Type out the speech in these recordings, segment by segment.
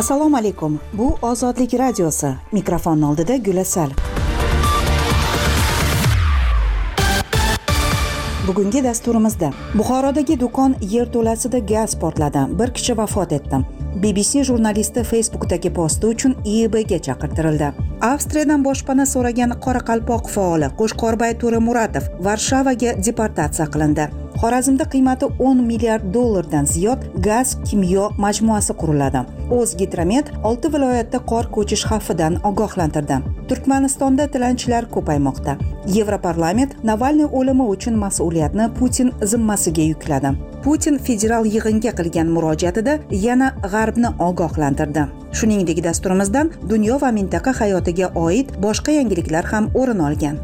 assalomu alaykum. Bu ozodlik radiosi. Mikrofon oldida gulasal. Bugungi dasturimizda buxorodagi do'kon yerto'lasida gaz portladi. Bir kishi vafot etdi. Bbc jurnalisti facebookdagi posti uchun iibga chaqirtirildi. Avstriyadan boshpana so'ragan qoraqalpoq faoli qo'shqorbay to'ramuratov varshavaga deportatsiya qilindi. Xorazmda qiymati 10 milliard dollardan ziyod gaz kimyo majmuasi quriladi. O'zgidromet 6 viloyatda qor ko'chish xavfidan ogohlantirdi. Turkmanistonda tilanchilar ko'paymoqda. Yevroparlament navalniy o'limi uchun mas'uliyatni putin zimmasiga yukladi. Putin federal yig'inga qilgan murojaatida yana g'arbni ogohlantirdi. Shuningdek dasturimizdan dunyo va mintaqa hayotiga oid boshqa yangiliklar ham o'rin olgan.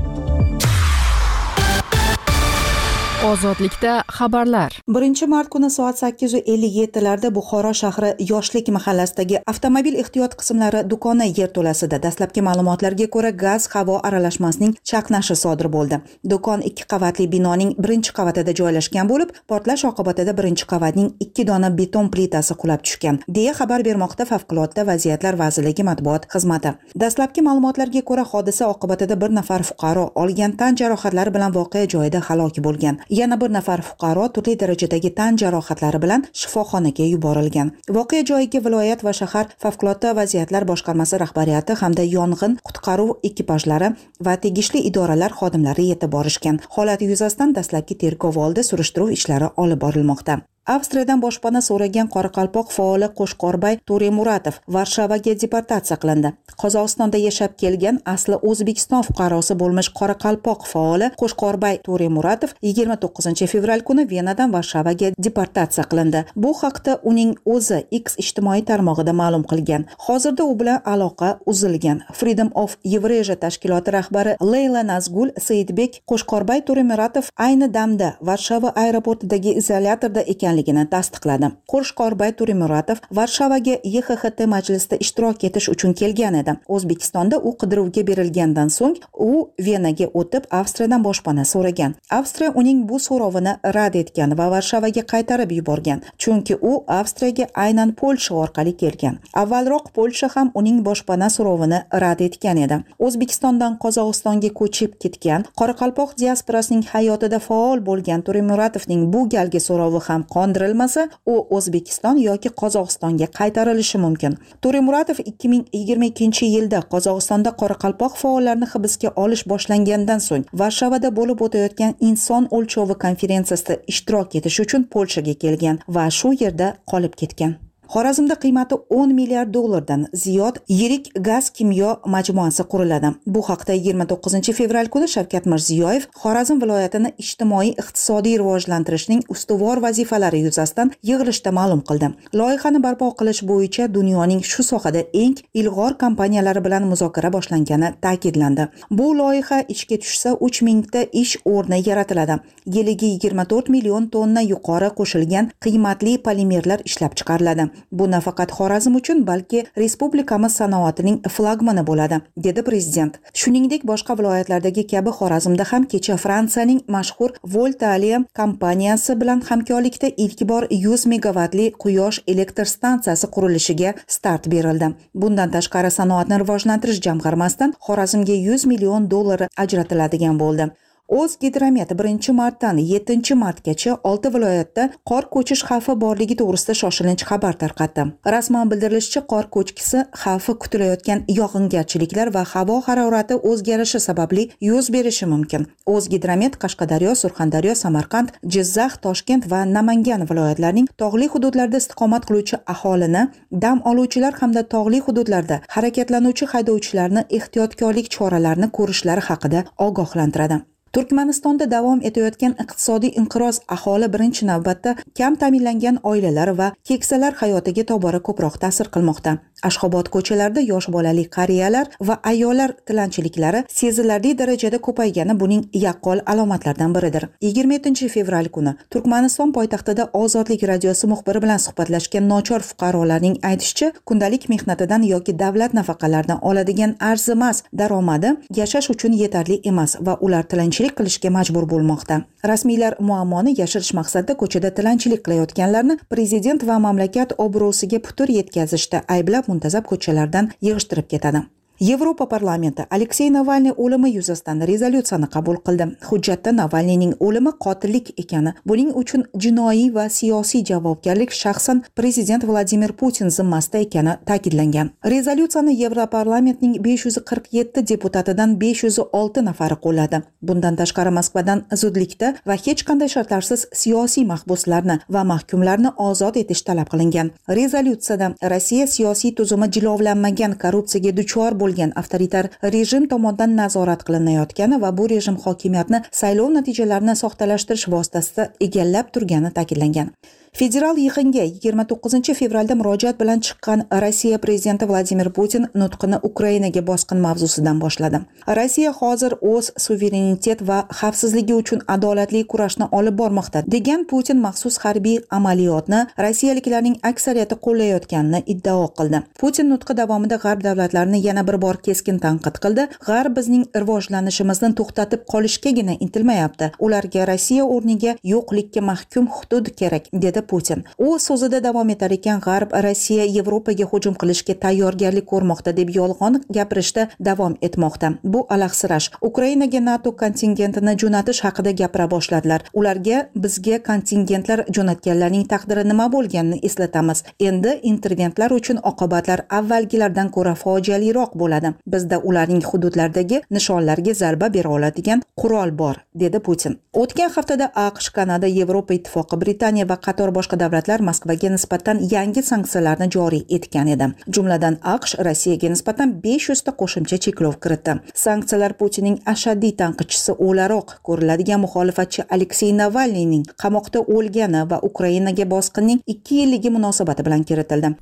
Ozodlikda xabarlar. Birinchi mart kuni soat sakkiz yuz ellik yettilarda buxoro shahri yoshlik mahallasidagi avtomobil ehtiyot qismlari do'koni yerto'lasida dastlabki ma'lumotlarga ko'ra gaz havo aralashmasining chaqnashi sodir bo'ldi. Do'kon ikki qavatli binoning birinchi qavatida joylashgan bo'lib portlash oqibatida birinchi qavatning ikki dona beton plitasi qulab tushgan deya xabar bermoqda favqulodda vaziyatlar vazirligi matbuot xizmati. Dastlabki ma'lumotlarga ko'ra hodisa oqibatida bir nafar fuqaro olgan tan jarohatlari bilan voqea joyida halok bo'lgan. Yana bir nafar fuqaro turli darajadagi tan jarohatlari bilan shifoxonaga yuborilgan. Voqea joyiga viloyat va shahar favqulodda vaziyatlar boshqarmasi rahbariyati hamda yong'in qutqaruv ekipajlari va tegishli idoralar xodimlari yetib borishgan. Holat yuzasidan dastlabki tergov oldi surishtiruv ishlari olib borilmoqda. Avstriyadan boshpana so'ragan qoraqalpoq faoli qo'shqorbay to'remuratov varshavaga deportatsiya qilindi. Qozog'istonda yashab kelgan asli o'zbekiston fuqarosi bo'lmish qoraqalpoq faoli qo'shqorbay to'remuratov yigirma to'qqizinchi fevral kuni venadan varshavaga deportatsiya qilindi. Bu haqda uning o'zi x ijtimoiy tarmog'ida ma'lum qilgan. Hozirda u bilan aloqa uzilgan. Freedom of евразия tashkiloti rahbari leyla nazgul saidbek qo'shqorbay to'remuratov ayni damda varshava aeroportidagi izolyatorda ekan ekanligini tasdiqladi. Qo'rshqorbay turimuratov varshavaga yhxt majlisida ishtirok etish uchun kelgan edi. O'zbekistonda u qidiruvga berilgandan so'ng u venaga o'tib avstriyadan boshpana so'ragan. Avstriya uning bu so'rovini rad etgan va varshavaga qaytarib yuborgan chunki u avstriyaga aynan polsha orqali kelgan. Avvalroq polsha ham uning boshpana so'rovini rad etgan edi. O'zbekistondan qozog'istonga ko'chib ketgan qoraqalpoq diasporasining hayotida faol bo'lgan turimuratovning bu galgi so'rovi ham qon qondirilmasa u o'zbekiston yoki qozog'istonga qaytarilishi mumkin. To'remuratov ikki ming yigirma ikkinchi yilda qozog'istonda qoraqalpoq faollarini hibsga olish boshlangandan so'ng varshavada bo'lib o'tayotgan inson o'lchovi konferensiyasida ishtirok etish uchun polshaga kelgan va shu yerda qolib ketgan. Xorazmda qiymati 10 milliard dollardan ziyod yirik gaz kimyo majmuasi quriladi. Bu haqda 29 fevral kuni shavkat mirziyoyev xorazm viloyatini ijtimoiy iqtisodiy rivojlantirishning ustuvor vazifalari yuzasidan yig'ilishda ma'lum qildi. Loyihani barpo qilish bo'yicha dunyoning shu sohada eng ilg'or kompaniyalari bilan muzokara boshlangani ta'kidlandi. Bu loyiha ishga tushsa 3 mingta ish o'rni yaratiladi. Yiliga 24 million tonna yuqori qo'shilgan qiymatli polimerlar ishlab chiqariladi. Bu nafaqat xorazm uchun balki respublikamiz sanoatining flagmani bo'ladi dedi prezident. Shuningdek boshqa viloyatlardagi kabi xorazmda ham kecha fransiyaning mashhur voltalia kompaniyasi bilan hamkorlikda ilk bor 100 megavatli quyosh elektr stansiyasi qurilishiga start berildi. Bundan tashqari sanoatni rivojlantirish jamg'armasidan xorazmga 100 million dollar ajratiladigan bo'ldi. O'zgidromet birinchi martdan yettinchi martgacha olti viloyatda qor ko'chish xavfi borligi to'g'risida shoshilinch xabar tarqatdi. Rasman bildirilishicha qor ko'chkisi xavfi kutilayotgan yog'ingarchiliklar va havo harorati o'zgarishi sababli yuz berishi mumkin. O'zgidromet qashqadaryo surxondaryo samarqand jizzax toshkent va namangan viloyatlarining tog'li hududlarda istiqomat qiluvchi aholini dam oluvchilar hamda tog'li hududlarda harakatlanuvchi haydovchilarni ehtiyotkorlik choralarini ko'rishlari haqida ogohlantiradi. Turkmanistonda davom etayotgan iqtisodiy inqiroz aholi birinchi navbatda kam ta'minlangan oilalar va keksalar hayotiga tobora ko'proq ta'sir qilmoqda. Ashxobod ko'chalarida yosh bolali qariyalar va ayollar tilanchiliklari sezilarli darajada ko'paygani buning yaqqol alomatlaridan biridir. Yigirma yettinchi fevral kuni turkmaniston poytaxtida ozodlik radiosi muxbiri bilan suhbatlashgan nochor fuqarolarning aytishicha kundalik mehnatidan yoki davlat nafaqalaridan oladigan arzimas daromadi yashash uchun yetarli emas va ular tilanchilik tilanchilik qilishga majbur bo'lmoqda. Rasmiylar muammoni yashirish maqsadida ko'chada tilanchilik qilayotganlarni prezident va mamlakat obro'siga putur yetkazishda ayblab muntazam ko'chalardan yig'ishtirib ketadi. Yevropa parlamenti aleksey navalniy o'limi yuzasidan rezolyutsiyani qabul qildi. Hujjatda navalniyning o'limi qotillik ekani buning uchun jinoiy va siyosiy javobgarlik shaxsan prezident vladimir putin zimmasida ekani ta'kidlangan. Rezolyutsiyani yevroparlamentning besh yuz qirq yetti deputatidan besh yuz olti nafari qo'lladi. Bundan tashqari moskvadan zudlikda va hech qanday shartlarsiz siyosiy mahbuslarni va mahkumlarni ozod etish talab qilingan. Rezolyutsiyada rossiya siyosiy tuzumi jilovlanmagan korrupsiyaga duchor bo'lgan avtoritar rejim tomonidan nazorat qilinayotgani va bu rejim hokimiyatni saylov natijalarini soxtalashtirish vositasida egallab turgani ta'kidlangan. Federal yig'inga 29 fevralda murojaat bilan chiqqan rossiya prezidenti vladimir putin nutqini ukrainaga bosqin mavzusidan boshladi. Rossiya hozir o'z suverenitet va xavfsizligi uchun adolatli kurashni olib bormoqda degan putin maxsus harbiy amaliyotni rossiyaliklarning aksariyati qo'llayotganini iddao qildi. Putin nutqi davomida g'arb davlatlarini yana bir bor keskin tanqid qildi. G'arb bizning rivojlanishimizni to'xtatib qolishgagina intilmayapti. Ularga rossiya o'rniga yo'qlikka mahkum hudud kerak dedi putin. U so'zida davom etar ekan g'arb rossiya yevropaga hujum qilishga tayyorgarlik ko'rmoqda deb yolg'on gapirishda davom etmoqda. Bu alahsirash. Ukrainaga nato kontingentini jo'natish haqida gapira boshladilar. Ularga bizga kontingentlar jo'natganlarning taqdiri nima bo'lganini eslatamiz. Endi interventlar uchun oqibatlar avvalgilardan ko'ra fojialiroq bo'ladi. Bizda ularning hududlardagi nishonlarga zarba bera oladigan qurol bor dedi putin. O'tgan haftada aqsh kanada yevropa ittifoqi britaniya va qator boshqa davlatlar moskvaga nisbatan yangi sanksiyalarni joriy etgan edi. Jumladan aqsh rossiyaga nisbatan besh yuzta qo'shimcha cheklov kiritdi. Sanksiyalar putinning ashaddiy tanqidchisi o'laroq ko'riladigan muxolifatchi aleksey navalniyning qamoqda o'lgani va ukrainaga bosqinning ikki yilligi munosabati bilan kiritildi.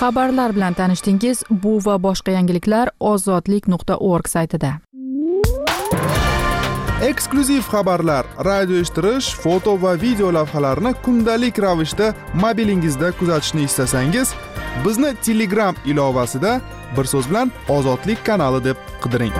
Xabarlar bilan tanishdingiz bu va boshqa yangiliklar ozodlik nuqta org saytida. Eksklyuziv xabarlar radio eshittirish foto va video lavhalarni kundalik ravishda mobilingizda kuzatishni istasangiz bizni telegram ilovasida bir so'z bilan ozodlik kanali deb qidiring.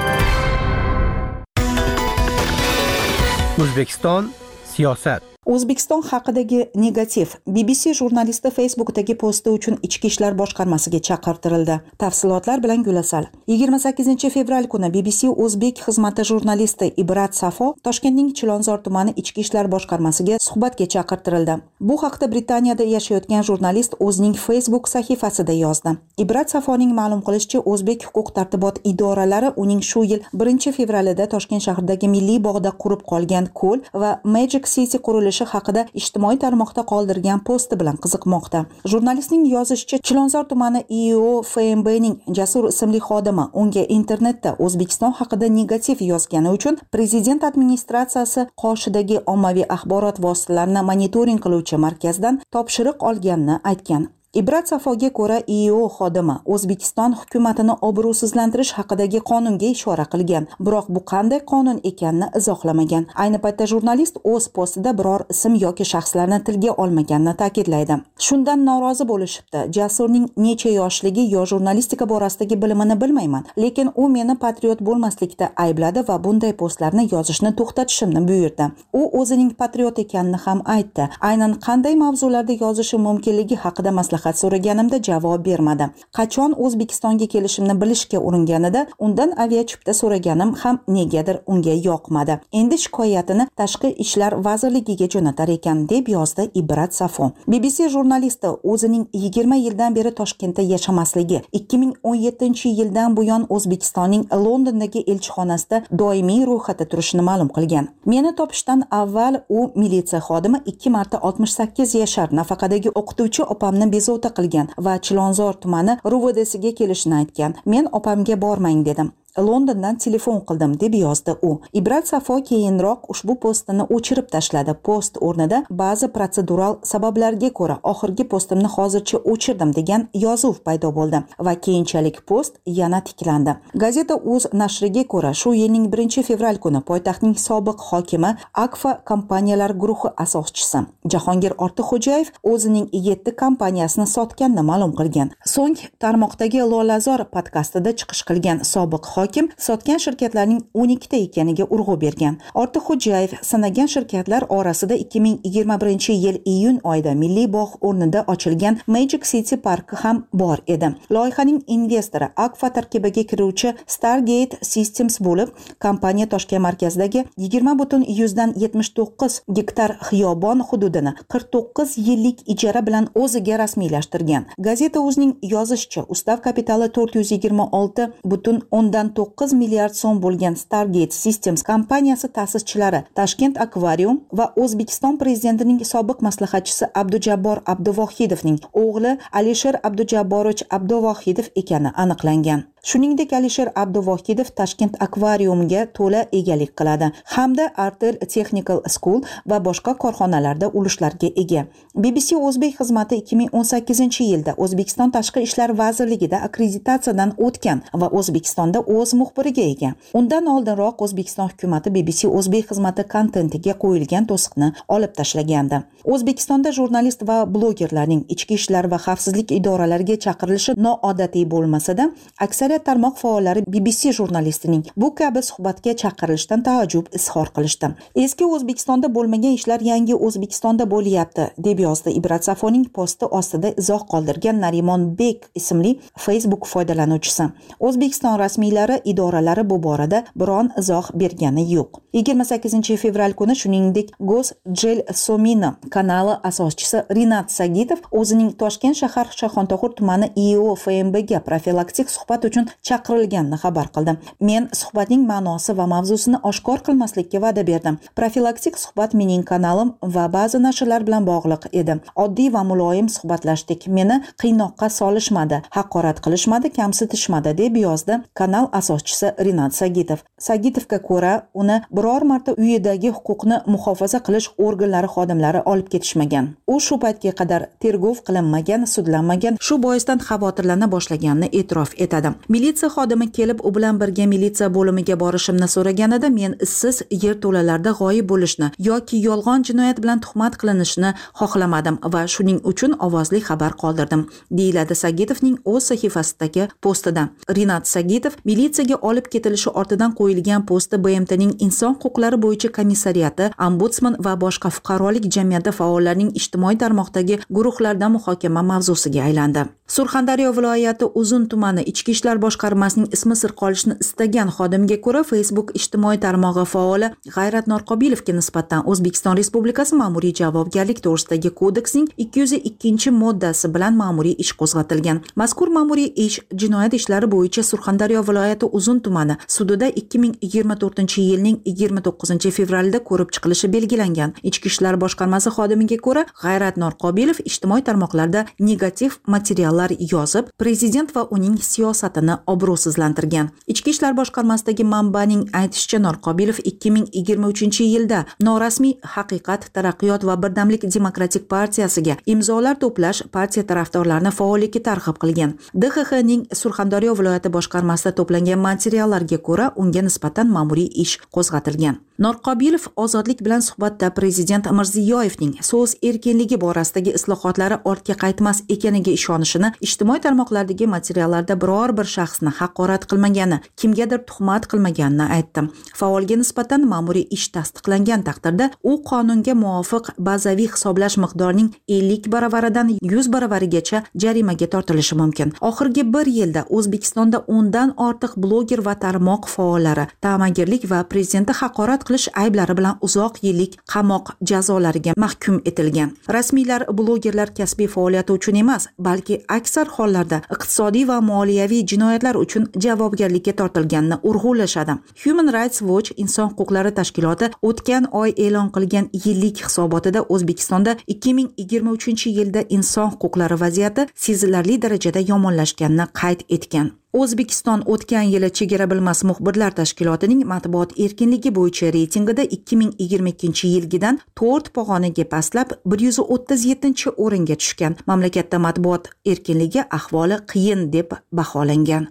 O'zbekiston siyosat. O'zbekiston haqidagi negativ bbc jurnalisti facebookdagi posti uchun ichki ishlar boshqarmasiga chaqirtirildi. Tafsilotlar bilan gulasal. Yigirma sakkizinchi fevral kuni bbc o'zbek xizmati jurnalisti ibrat safo toshkentning chilonzor tumani ichki ishlar boshqarmasiga suhbatga chaqirtirildi. Bu haqda britaniyada yashayotgan jurnalist o'zining facebook sahifasida yozdi. Ibrat safoning ma'lum qilishicha o'zbek huquq tartibot idoralari uning shu yil birinchi fevralida toshkent shahridagi milliy bog'da qurib qolgan ko'l va magic city qurilishi qilishi haqida ijtimoiy tarmoqda qoldirgan posti bilan qiziqmoqda. Jurnalistning yozishicha chilonzor tumani iio fmbning jasur ismli xodimi unga internetda o'zbekiston haqida negativ yozgani uchun prezident administratsiyasi qoshidagi ommaviy axborot vositalarini monitoring qiluvchi markazdan topshiriq olganini aytgan. Ibrat safoga ko'ra ieo xodimi o'zbekiston hukumatini obro'sizlantirish haqidagi qonunga ishora qilgan. Biroq bu qanday qonun ekanini izohlamagan. Ayni paytda jurnalist o'z postida biror ism yoki shaxslarni tilga olmaganini ta'kidlaydi. Shundan norozi bo'lishibdi. Jasurning necha yoshligi yo jurnalistika borasidagi bilimini bilmayman lekin u meni patriot bo'lmaslikda aybladi va bunday postlarni yozishni to'xtatishimni buyurdi. U o'zining patriot ekanini ham aytdi. Aynan qanday mavzularda yozishi mumkinligi haqida maslahat maslahat so'raganimda javob bermadi. Qachon o'zbekistonga kelishimni bilishga uringanida undan aviachipta so'raganim ham negadir unga yoqmadi. Endi shikoyatini tashqi ishlar vazirligiga jo'natar ekan deb yozdi ibrat safo. Bbc jurnalisti o'zining yigirma yildan beri toshkentda yashamasligi ikki ming o'n yettinchi yildan buyon o'zbekistonning londondagi elchixonasida doimiy ro'yxatda turishini ma'lum qilgan. Meni topishdan avval u militsiya xodimi ikki marta oltmish sakkiz yashar. Nafaqadagi o'qituvchi opamni bezovta bezovta qilgan va chilonzor tumani ruvdsiga kelishini aytgan. Men opamga bormang dedim. Londondan telefon qildim deb yozdi u. Ibrat safo keyinroq ushbu postini o'chirib tashladi. Post o'rnida ba'zi protsedural sabablarga ko'ra oxirgi postimni hozircha o'chirdim degan yozuv paydo bo'ldi va keyinchalik post yana tiklandi. Gazeta o'z nashriga ko'ra shu yilning birinchi fevral kuni poytaxtning sobiq hokimi akfa kompaniyalar guruhi asoschisi jahongir ortiqxo'jayev o'zining yetti kompaniyasini sotganini ma'lum qilgan. So'ng tarmoqdagi lolazor podkastida chiqish qilgan sobiq hokim sotgan shirkatlarning o'n ikkita ekaniga urg'u bergan. Ortiqxo'jayev sanagan shirkatlar orasida ikki ming yigirma birinchi yil iyun oyida milliy bog' o'rnida ochilgan magic city parki ham bor edi. Loyihaning investori akfa tarkibiga kiruvchi stargate systems bo'lib kompaniya toshkent markazidagi yigirma butun yuzdan yetmish to'qqiz gektar xiyobon hududini qirq to'qqiz yillik ijara bilan o'ziga rasmiylashtirgan. Gazeta o'zining yozishicha ustav kapitali to'rt yuz yigirma olti butun o'ndan to'qqiz milliard so'm bo'lgan stargate systems kompaniyasi ta'sischilari toshkent akvarium va o'zbekiston prezidentining sobiq maslahatchisi abdujabbor abduvohidovning o'g'li alisher abdujabborovich abduvohidov ekani aniqlangan. Shuningdek alisher abduvohidov toshkent akvariumiga to'la egalik qiladi hamda artel technical school va boshqa korxonalarda ulushlarga ega. Bbc o'zbek xizmati ikki ming o'n sakkizinchi yilda o'zbekiston tashqi ishlar vazirligida akkreditatsiyadan o'tgan va o'zbekistonda o'z muxbiriga ega. Undan oldinroq o'zbekiston hukumati bbc o'zbek xizmati kontentiga qo'yilgan to'siqni olib tashlagandi. O'zbekistonda jurnalist va blogerlarning ichki ishlar va xavfsizlik idoralariga chaqirilishi noodatiy bo'lmasada aksariyat ijtimoiy tarmoq faollari bbc jurnalistining bu kabi suhbatga chaqirilishidan taajjub izhor qilishdi. Eski o'zbekistonda bo'lmagan ishlar yangi o'zbekistonda bo'lyapti deb yozdi ibrat safoning posti ostida izoh qoldirgan narimon bek ismli facebook foydalanuvchisi. O'zbekiston rasmiylari idoralari bu borada biron izoh bergani yo'q. Yigirma sakkizinchi fevral kuni shuningdek gos jel somina kanali asoschisi rinat sagitov o'zining toshkent shahar shayxontohur tumani io fmbga profilaktik suhbat uchun uchun chaqirilganini xabar qildi men suhbatning ma'nosi va mavzusini oshkor qilmaslikka va'da berdim. Profilaktik suhbat mening kanalim va ba'zi nashrlar bilan bog'liq edi oddiy va muloyim suhbatlashdik. Meni qiynoqqa solishmadi haqorat qilishmadi kamsitishmadi deb yozdi kanal asoschisi rinat sagitov. Sagitovga ko'ra uni biror marta uyidagi huquqni muhofaza qilish organlari xodimlari olib ketishmagan. U shu paytga qadar tergov qilinmagan sudlanmagan shu boisdan xavotirlana boshlaganini e'tirof etadi. Militsiya xodimi kelib u bilan birga militsiya bo'limiga borishimni so'raganida men izsiz yerto'lalarda g'oyib bo'lishni yoki yolg'on jinoyat bilan tuhmat qilinishni xohlamadim va shuning uchun ovozli xabar qoldirdim deyiladi sagitovning o'z sahifasidagi postida. Rinat sagitov militsiyaga olib ketilishi ortidan qo'yilgan posti bmtning inson huquqlari bo'yicha komissariyati ombudsman va boshqa fuqarolik jamiyati faollarining ijtimoiy tarmoqdagi guruhlarda muhokama mavzusiga aylandi. Surxondaryo viloyati uzun tumani ichki ishlar boshqarmasining ismi sir qolishini istagan xodimga ko'ra facebook ijtimoiy tarmog'i faoli g'ayrat norqobilovga nisbatan o'zbekiston respublikasi ma'muriy javobgarlik to'g'risidagi kodeksning ikki yuz ikkinchi moddasi bilan ma'muriy ish qo'zg'atilgan. Mazkur ma'muriy ish jinoyat ishlari bo'yicha surxondaryo viloyati uzun tumani sudida ikki ming yigirma to'rtinchi yilning yigirma to'qqizinchi fevralida ko'rib chiqilishi belgilangan. Ichki ishlar boshqarmasi xodimiga ko'ra g'ayrat norqobilov ijtimoiy tarmoqlarda negativ materiallar yozib prezident va uning siyosatini obro'sizlantirgan. Ichki ishlar boshqarmasidagi manbaning aytishicha norqobilov ikki ming yigirma uchinchi yilda norasmiy haqiqat taraqqiyot va birdamlik demokratik partiyasiga imzolar to'plash partiya tarafdorlarini faollikka targ'ib qilgan. Dxxning surxondaryo viloyati boshqarmasida to'plangan materiallarga ko'ra unga nisbatan ma'muriy ish qo'zg'atilgan norqobilov ozodlik bilan suhbatda prezident mirziyoyevning so'z erkinligi borasidagi islohotlari ortga qaytmas ekaniga ishonishini ijtimoiy tarmoqlardagi materiallarda biror bir shaxsni haqorat qilmagani kimgadir tuhmat qilmaganini aytdi. Faolga nisbatan ma'muriy ish tasdiqlangan taqdirda u qonunga muvofiq bazaviy hisoblash miqdorining ellik baravaridan yuz baravarigacha jarimaga tortilishi mumkin. Oxirgi bir yilda o'zbekistonda o'ndan ortiq bloger va tarmoq faollari ta'magirlik va prezidentni haqorat qilish ayblari bilan uzoq yillik qamoq jazolariga mahkum etilgan. Rasmiylar blogerlar kasbiy faoliyati uchun emas balki aksar hollarda iqtisodiy va moliyaviy jinoyatlar uchun javobgarlikka tortilganini urg'ulashadi. Human rights watch inson huquqlari tashkiloti o'tgan oy e'lon qilgan yillik hisobotida o'zbekistonda ikki ming yigirma uchinchi yilda inson huquqlari vaziyati sezilarli darajada yomonlashganini qayd etgan. O'zbekiston o'tgan yili chegara bilmas muxbirlar tashkilotining matbuot erkinligi bo'yicha reytingida ikki ming yigirma ikkinchi yilgidan to'rt pog'onaga pastlab bir yuz o'ttiz yettinchi o'ringa tushgan. Mamlakatda matbuot erkinligi ahvoli qiyin deb baholangan.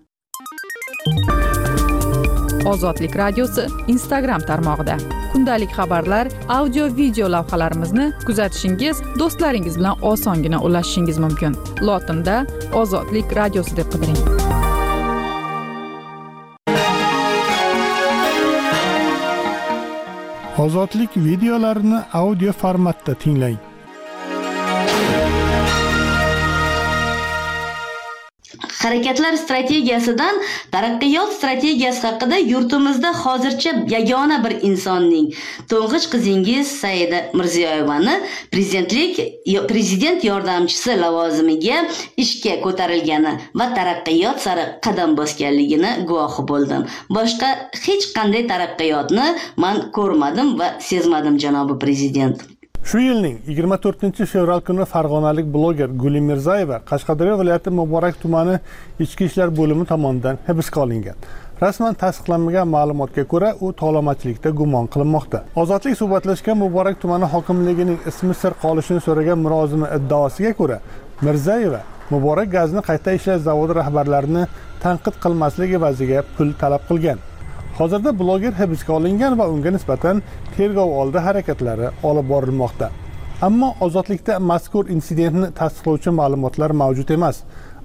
Ozodlik radiosi instagram tarmog'ida. Kundalik xabarlar audio video lavhalarimizni kuzatishingiz do'stlaringiz bilan osongina ulashishingiz mumkin. Lotinda ozodlik radiosi deb qidiring. Ozodlik videolarini audio formatda tinglang. Harakatlar strategiyasidan taraqqiyot strategiyasi haqida yurtimizda hozircha yagona bir insonning to'ng'ich qizingiz saida mirziyoyevani prezidentlik prezident yordamchisi lavozimiga ishga ko'tarilgani va taraqqiyot sari qadam bosganligini guvohi bo'ldim. Boshqa hech qanday taraqqiyotni man ko'rmadim va sezmadim janobi prezident. Shu yilning 24 fevral kuni farg'onalik bloger guli mirzayeva qashqadaryo viloyati muborak tumani ichki ishlar bo'limi tomonidan hibsga olingan. Rasman tasdiqlanmagan ma'lumotga ko'ra u tovlamachilikda gumon qilinmoqda. Ozodlik suhbatlashgan muborak tumani hokimligining ismi sir qolishini so'ragan mulozimi iddaosiga ko'ra mirzayeva muborak gazni qayta ishlash zavodi rahbarlarini tanqid qilmaslik evaziga pul talab qilgan. Hozirda bloger hibsga olingan va unga nisbatan tergov oldi harakatlari olib borilmoqda. Ammo ozodlikda mazkur insidentni tasdiqlovchi ma'lumotlar mavjud emas.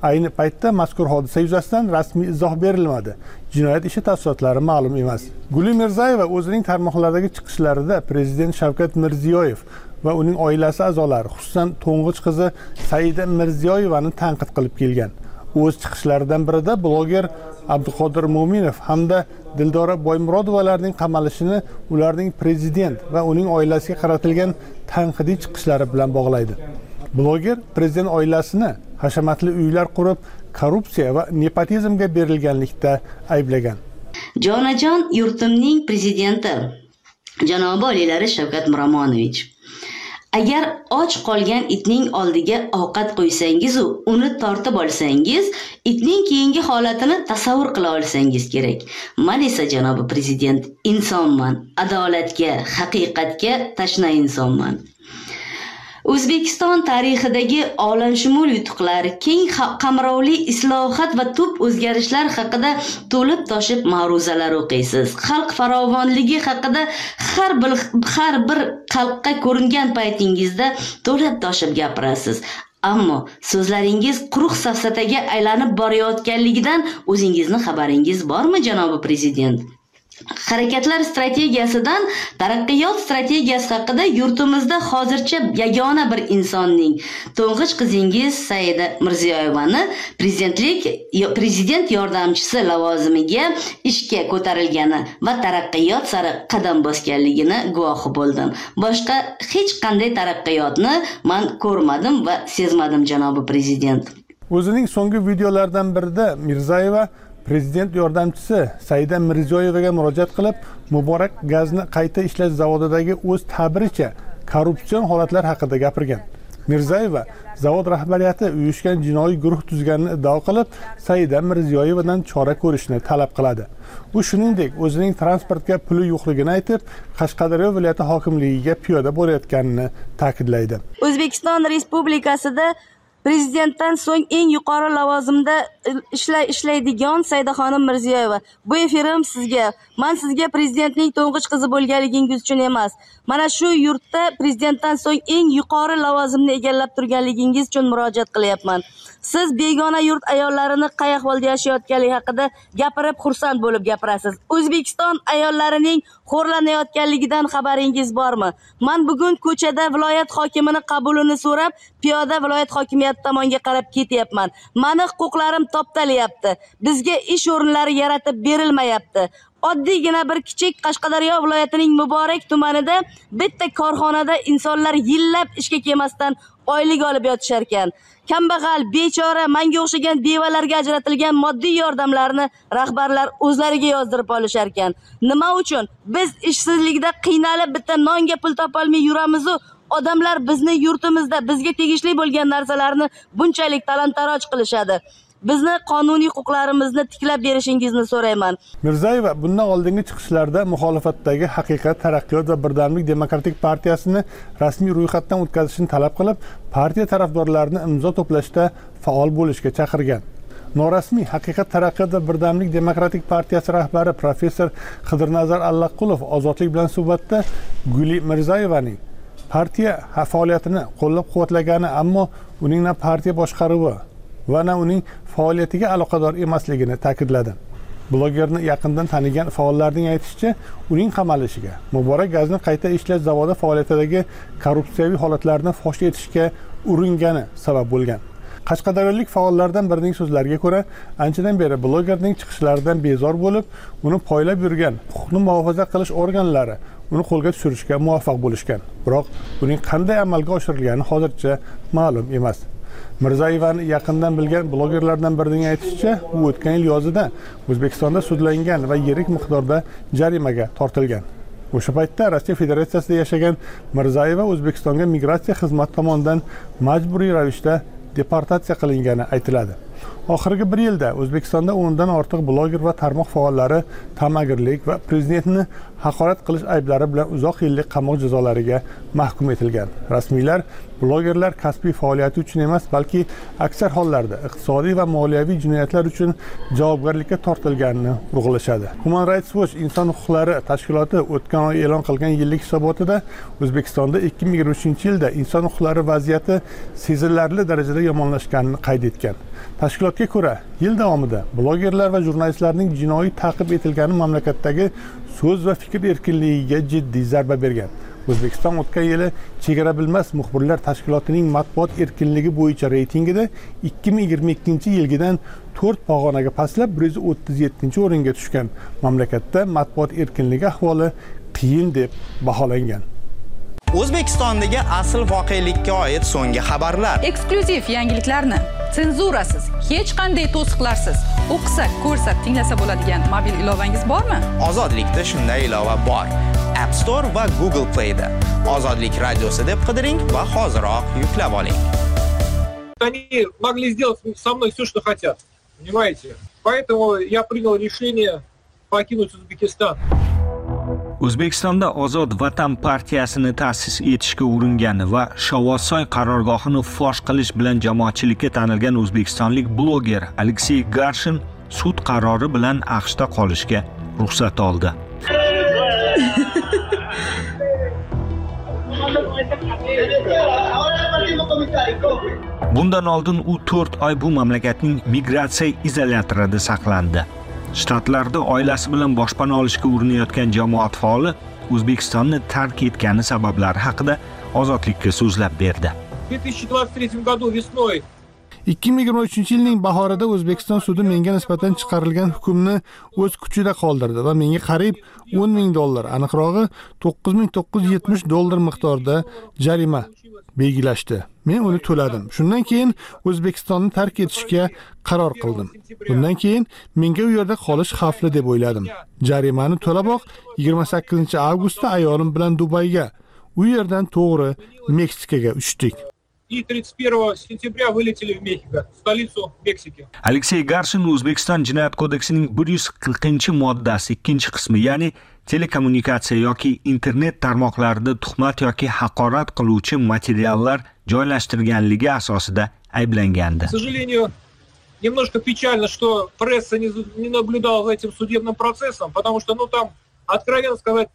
Ayni paytda mazkur hodisa yuzasidan rasmiy izoh berilmadi. Jinoyat ishi tafsilotlari ma'lum emas. Guli mirzayeva o'zining tarmoqlardagi chiqishlarida prezident shavkat mirziyoyev va uning oilasi a'zolari xususan to'ng'ich qizi saida mirziyoyevani tanqid qilib kelgan. O'z chiqishlaridan birida bloger abduqodir mo'minov hamda dildora boymurodovalarning qamalishini ularning prezident va uning oilasiga qaratilgan tanqidiy chiqishlari bilan bog'laydi. Bloger prezident oilasini hashamatli uylar qurib korrupsiya va nepotizmga berilganlikda ayblagan. Jonajon yurtimning prezidenti. Janobi oliylari shavkat miromonovich. Agar och qolgan itning oldiga ovqat qo'ysangizu uni tortib olsangiz itning keyingi holatini tasavvur qila olsangiz kerak. Man esa janobi prezident insonman adolatga haqiqatga tashna insonman. O'zbekiston tarixidagi olamshumul yutuqlar keng qamrovli islohot va tub o'zgarishlar haqida to'lib toshib ma'ruzalar o'qiysiz. Xalq farovonligi haqida har bir har bir xalqqa ko'ringan paytingizda to'lib toshib gapirasiz. Ammo so'zlaringiz quruq safsataga aylanib borayotganligidan o'zingizni xabaringiz bormi janobi prezident? Harakatlar strategiyasidan taraqqiyot strategiyasi haqida yurtimizda hozircha yagona bir insonning to'ng'ich qizingiz saida mirziyoyevani prezidentlik prezident yordamchisi lavozimiga ishga ko'tarilgani va taraqqiyot sari qadam bosganligini guvohi bo'ldim. Boshqa hech qanday taraqqiyotni man ko'rmadim va sezmadim janobi prezident. O'zining so'nggi videolaridan birida mirzayeva prezident yordamchisi saida mirziyoyevaga murojaat qilib muborak gazni qayta ishlash zavodidagi o'z ta'biricha korrupsion holatlar haqida gapirgan. Mirzayeva zavod rahbariyati uyushgan jinoiy guruh tuzganini iddao qilib saida mirziyoyevadan chora ko'rishni talab qiladi. U shuningdek o'zining transportga puli yo'qligini aytib qashqadaryo viloyati hokimligiga piyoda borayotganini ta'kidlaydi. O'zbekiston respublikasida prezidentdan so'ng eng yuqori lavozimda ishlaydigan saidaxonim mirziyoyeva bu efirim sizga. Man sizga prezidentning to'ng'ich qizi bo'lganligingiz uchun emas. Mana shu yurtda prezidentdan so'ng eng yuqori lavozimni egallab turganligingiz uchun murojaat qilyapman. Siz begona yurt ayollarini qay ahvolda yashayotganligi haqida gapirib xursand bo'lib gapirasiz. O'zbekiston ayollarining xo'rlanayotganligidan xabaringiz bormi? Man bugun ko'chada viloyat hokimini qabulini so'rab piyoda viloyat hokimiyati tomonga qarab ketyapman. Mani huquqlarim toptalyapti. Bizga ish o'rinlari yaratib berilmayapti. Oddiygina bir kichik qashqadaryo viloyatining muborak tumanida bitta korxonada insonlar yillab ishga kelmasdan oylik olib yotishar ekan. Kambag'al bechora manga o'xshagan bevalarga ajratilgan moddiy yordamlarni rahbarlar o'zlariga yozdirib olishar ekan. Nima uchun? Biz ishsizlikda qiynalib bitta nonga pul topolmay yuramizu odamlar bizni yurtimizda bizga tegishli bo'lgan narsalarni bunchalik talon taroj qilishadi. Bizni qonuniy huquqlarimizni tiklab berishingizni so'rayman. Mirzayeva bundan oldingi chiqishlarda muxolifatdagi haqiqat taraqqiyot va birdamlik demokratik partiyasini rasmiy ro'yxatdan o'tkazishni talab qilib partiya tarafdorlarini imzo to'plashda faol bo'lishga chaqirgan. Norasmiy haqiqat taraqqiyot va birdamlik demokratik partiyasi rahbari professor qidirnazar allaqulov ozodlik bilan suhbatda guli mirzayevaning partiya faoliyatini qo'llab quvvatlagani ammo uning na partiya boshqaruvi va na uning faoliyatiga aloqador emasligini ta'kidladi. Blogerni yaqindan tanigan faollarning aytishicha uning qamalishiga muborak gazni qayta ishlash zavodi faoliyatidagi korrupsiyaviy holatlarni fosh etishga uringani sabab bo'lgan. Qashqadaryolik faollardan birining so'zlariga ko'ra anchadan beri blogerning chiqishlaridan bezor bo'lib uni poylab yurgan huquqni muhofaza qilish organlari uni qo'lga tushirishga muvaffaq bo'lishgan. Biroq buning qanday amalga oshirilgani hozircha ma'lum emas. Mirzayevani yaqindan bilgan blogerlardan birining aytishicha u o'tgan yil yozida o'zbekistonda sudlangan va yirik miqdorda jarimaga tortilgan. O'sha paytda rossiya federatsiyasida yashagan mirzayeva o'zbekistonga migratsiya xizmati tomonidan majburiy ravishda deportatsiya qilingani aytiladi. Oxirgi bir yilda o'zbekistonda o'ndan ortiq bloger va tarmoq faollari ta'magirlik va prezidentni haqorat qilish ayblari bilan uzoq yillik qamoq jazolariga mahkum etilgan. Rasmiylar blogerlar kasbiy faoliyati uchun emas balki aksar hollarda iqtisodiy va moliyaviy jinoyatlar uchun javobgarlikka tortilganini urg'ulashadi human rights watch inson huquqlari tashkiloti o'tgan oy e'lon qilgan yillik hisobotida o'zbekistonda ikki ming yigirma uchinchi yilda inson huquqlari vaziyati sezilarli darajada yomonlashganini qayd etgan. Tashkilotga ko'ra yil davomida blogerlar va jurnalistlarning jinoiy ta'qib etilgani mamlakatdagi so'z va fikr erkinligiga jiddiy zarba bergan. O'zbekiston o'tgan yili chegara bilmas muxbirlar tashkilotining matbuot erkinligi bo'yicha reytingida ikki ming yigirma ikkinchi yilgidan to'rt pog'onaga pastlab bir yuz o'ttiz yettinchi o'ringa tushgan. Mamlakatda matbuot erkinligi ahvoli qiyin deb baholangan. O'zbekistondagi asl voqelikka oid so'nggi xabarlar eksklyuziv yangiliklarni senzurasiz hech qanday to'siqlarsiz o'qisa ko'rsa tinglasa bo'ladigan mobil ilovangiz bormi ozodlikda shunday ilova bor app store va google playda ozodlik radiosi deb qidiring va hoziroq yuklab oling они могли сделать со мной все, что хотят. Понимаете? Поэтому я принял решение покинуть Узбекистан. O'zbekistonda ozod vatan partiyasini ta'sis etishga uringan va shovvozsoy qarorgohini fosh qilish bilan jamoatchilikka tanilgan o'zbekistonlik bloger aleksey garshin sud qarori bilan aqshda qolishga ruxsat oldi. Bundan oldin u to'rt oy bu mamlakatning migratsiya izolyatorida saqlandi. Shtatlarda oilasi bilan boshpana olishga urinayotgan jamoat faoli o'zbekistonni tark etgani sabablari haqida ozodlikka so'zlab berdi. В 2023 году весной ikki ming yigirma uchinchi yilning bahorida o'zbekiston sudi menga nisbatan chiqarilgan hukmni o'z kuchida qoldirdi va menga qariyb o'n ming dollar aniqrog'i to'qqiz ming to'qqiz yuz yetmish dollar miqdorida jarima belgilashdi. Men uni to'ladim. Shundan keyin o'zbekistonni tark etishga qaror qildim. Bundan keyin menga u yerda qolish xavfli deb o'yladim. Jarimani to'laboq yigirma sakkizinchi avgustda ayolim bilan dubayga u yerdan to'g'ri meksikaga uchdik. И 31 сентября вылетели в Мехико, столицу Мексики. aleksey garshin o'zbekiston jinoyat kodeksining bir yuz qirqinchi moddasi ikkinchi qismi ya'ni telekommunikatsiya yoki internet tarmoqlarida tuhmat yoki haqorat qiluvchi materiallar joylashtirganligi asosida ayblangandi К сожалению, немножко печально, что пресса не, не наблюдала за этим судебным процессом, потому что, ну, там, откровенно сказать,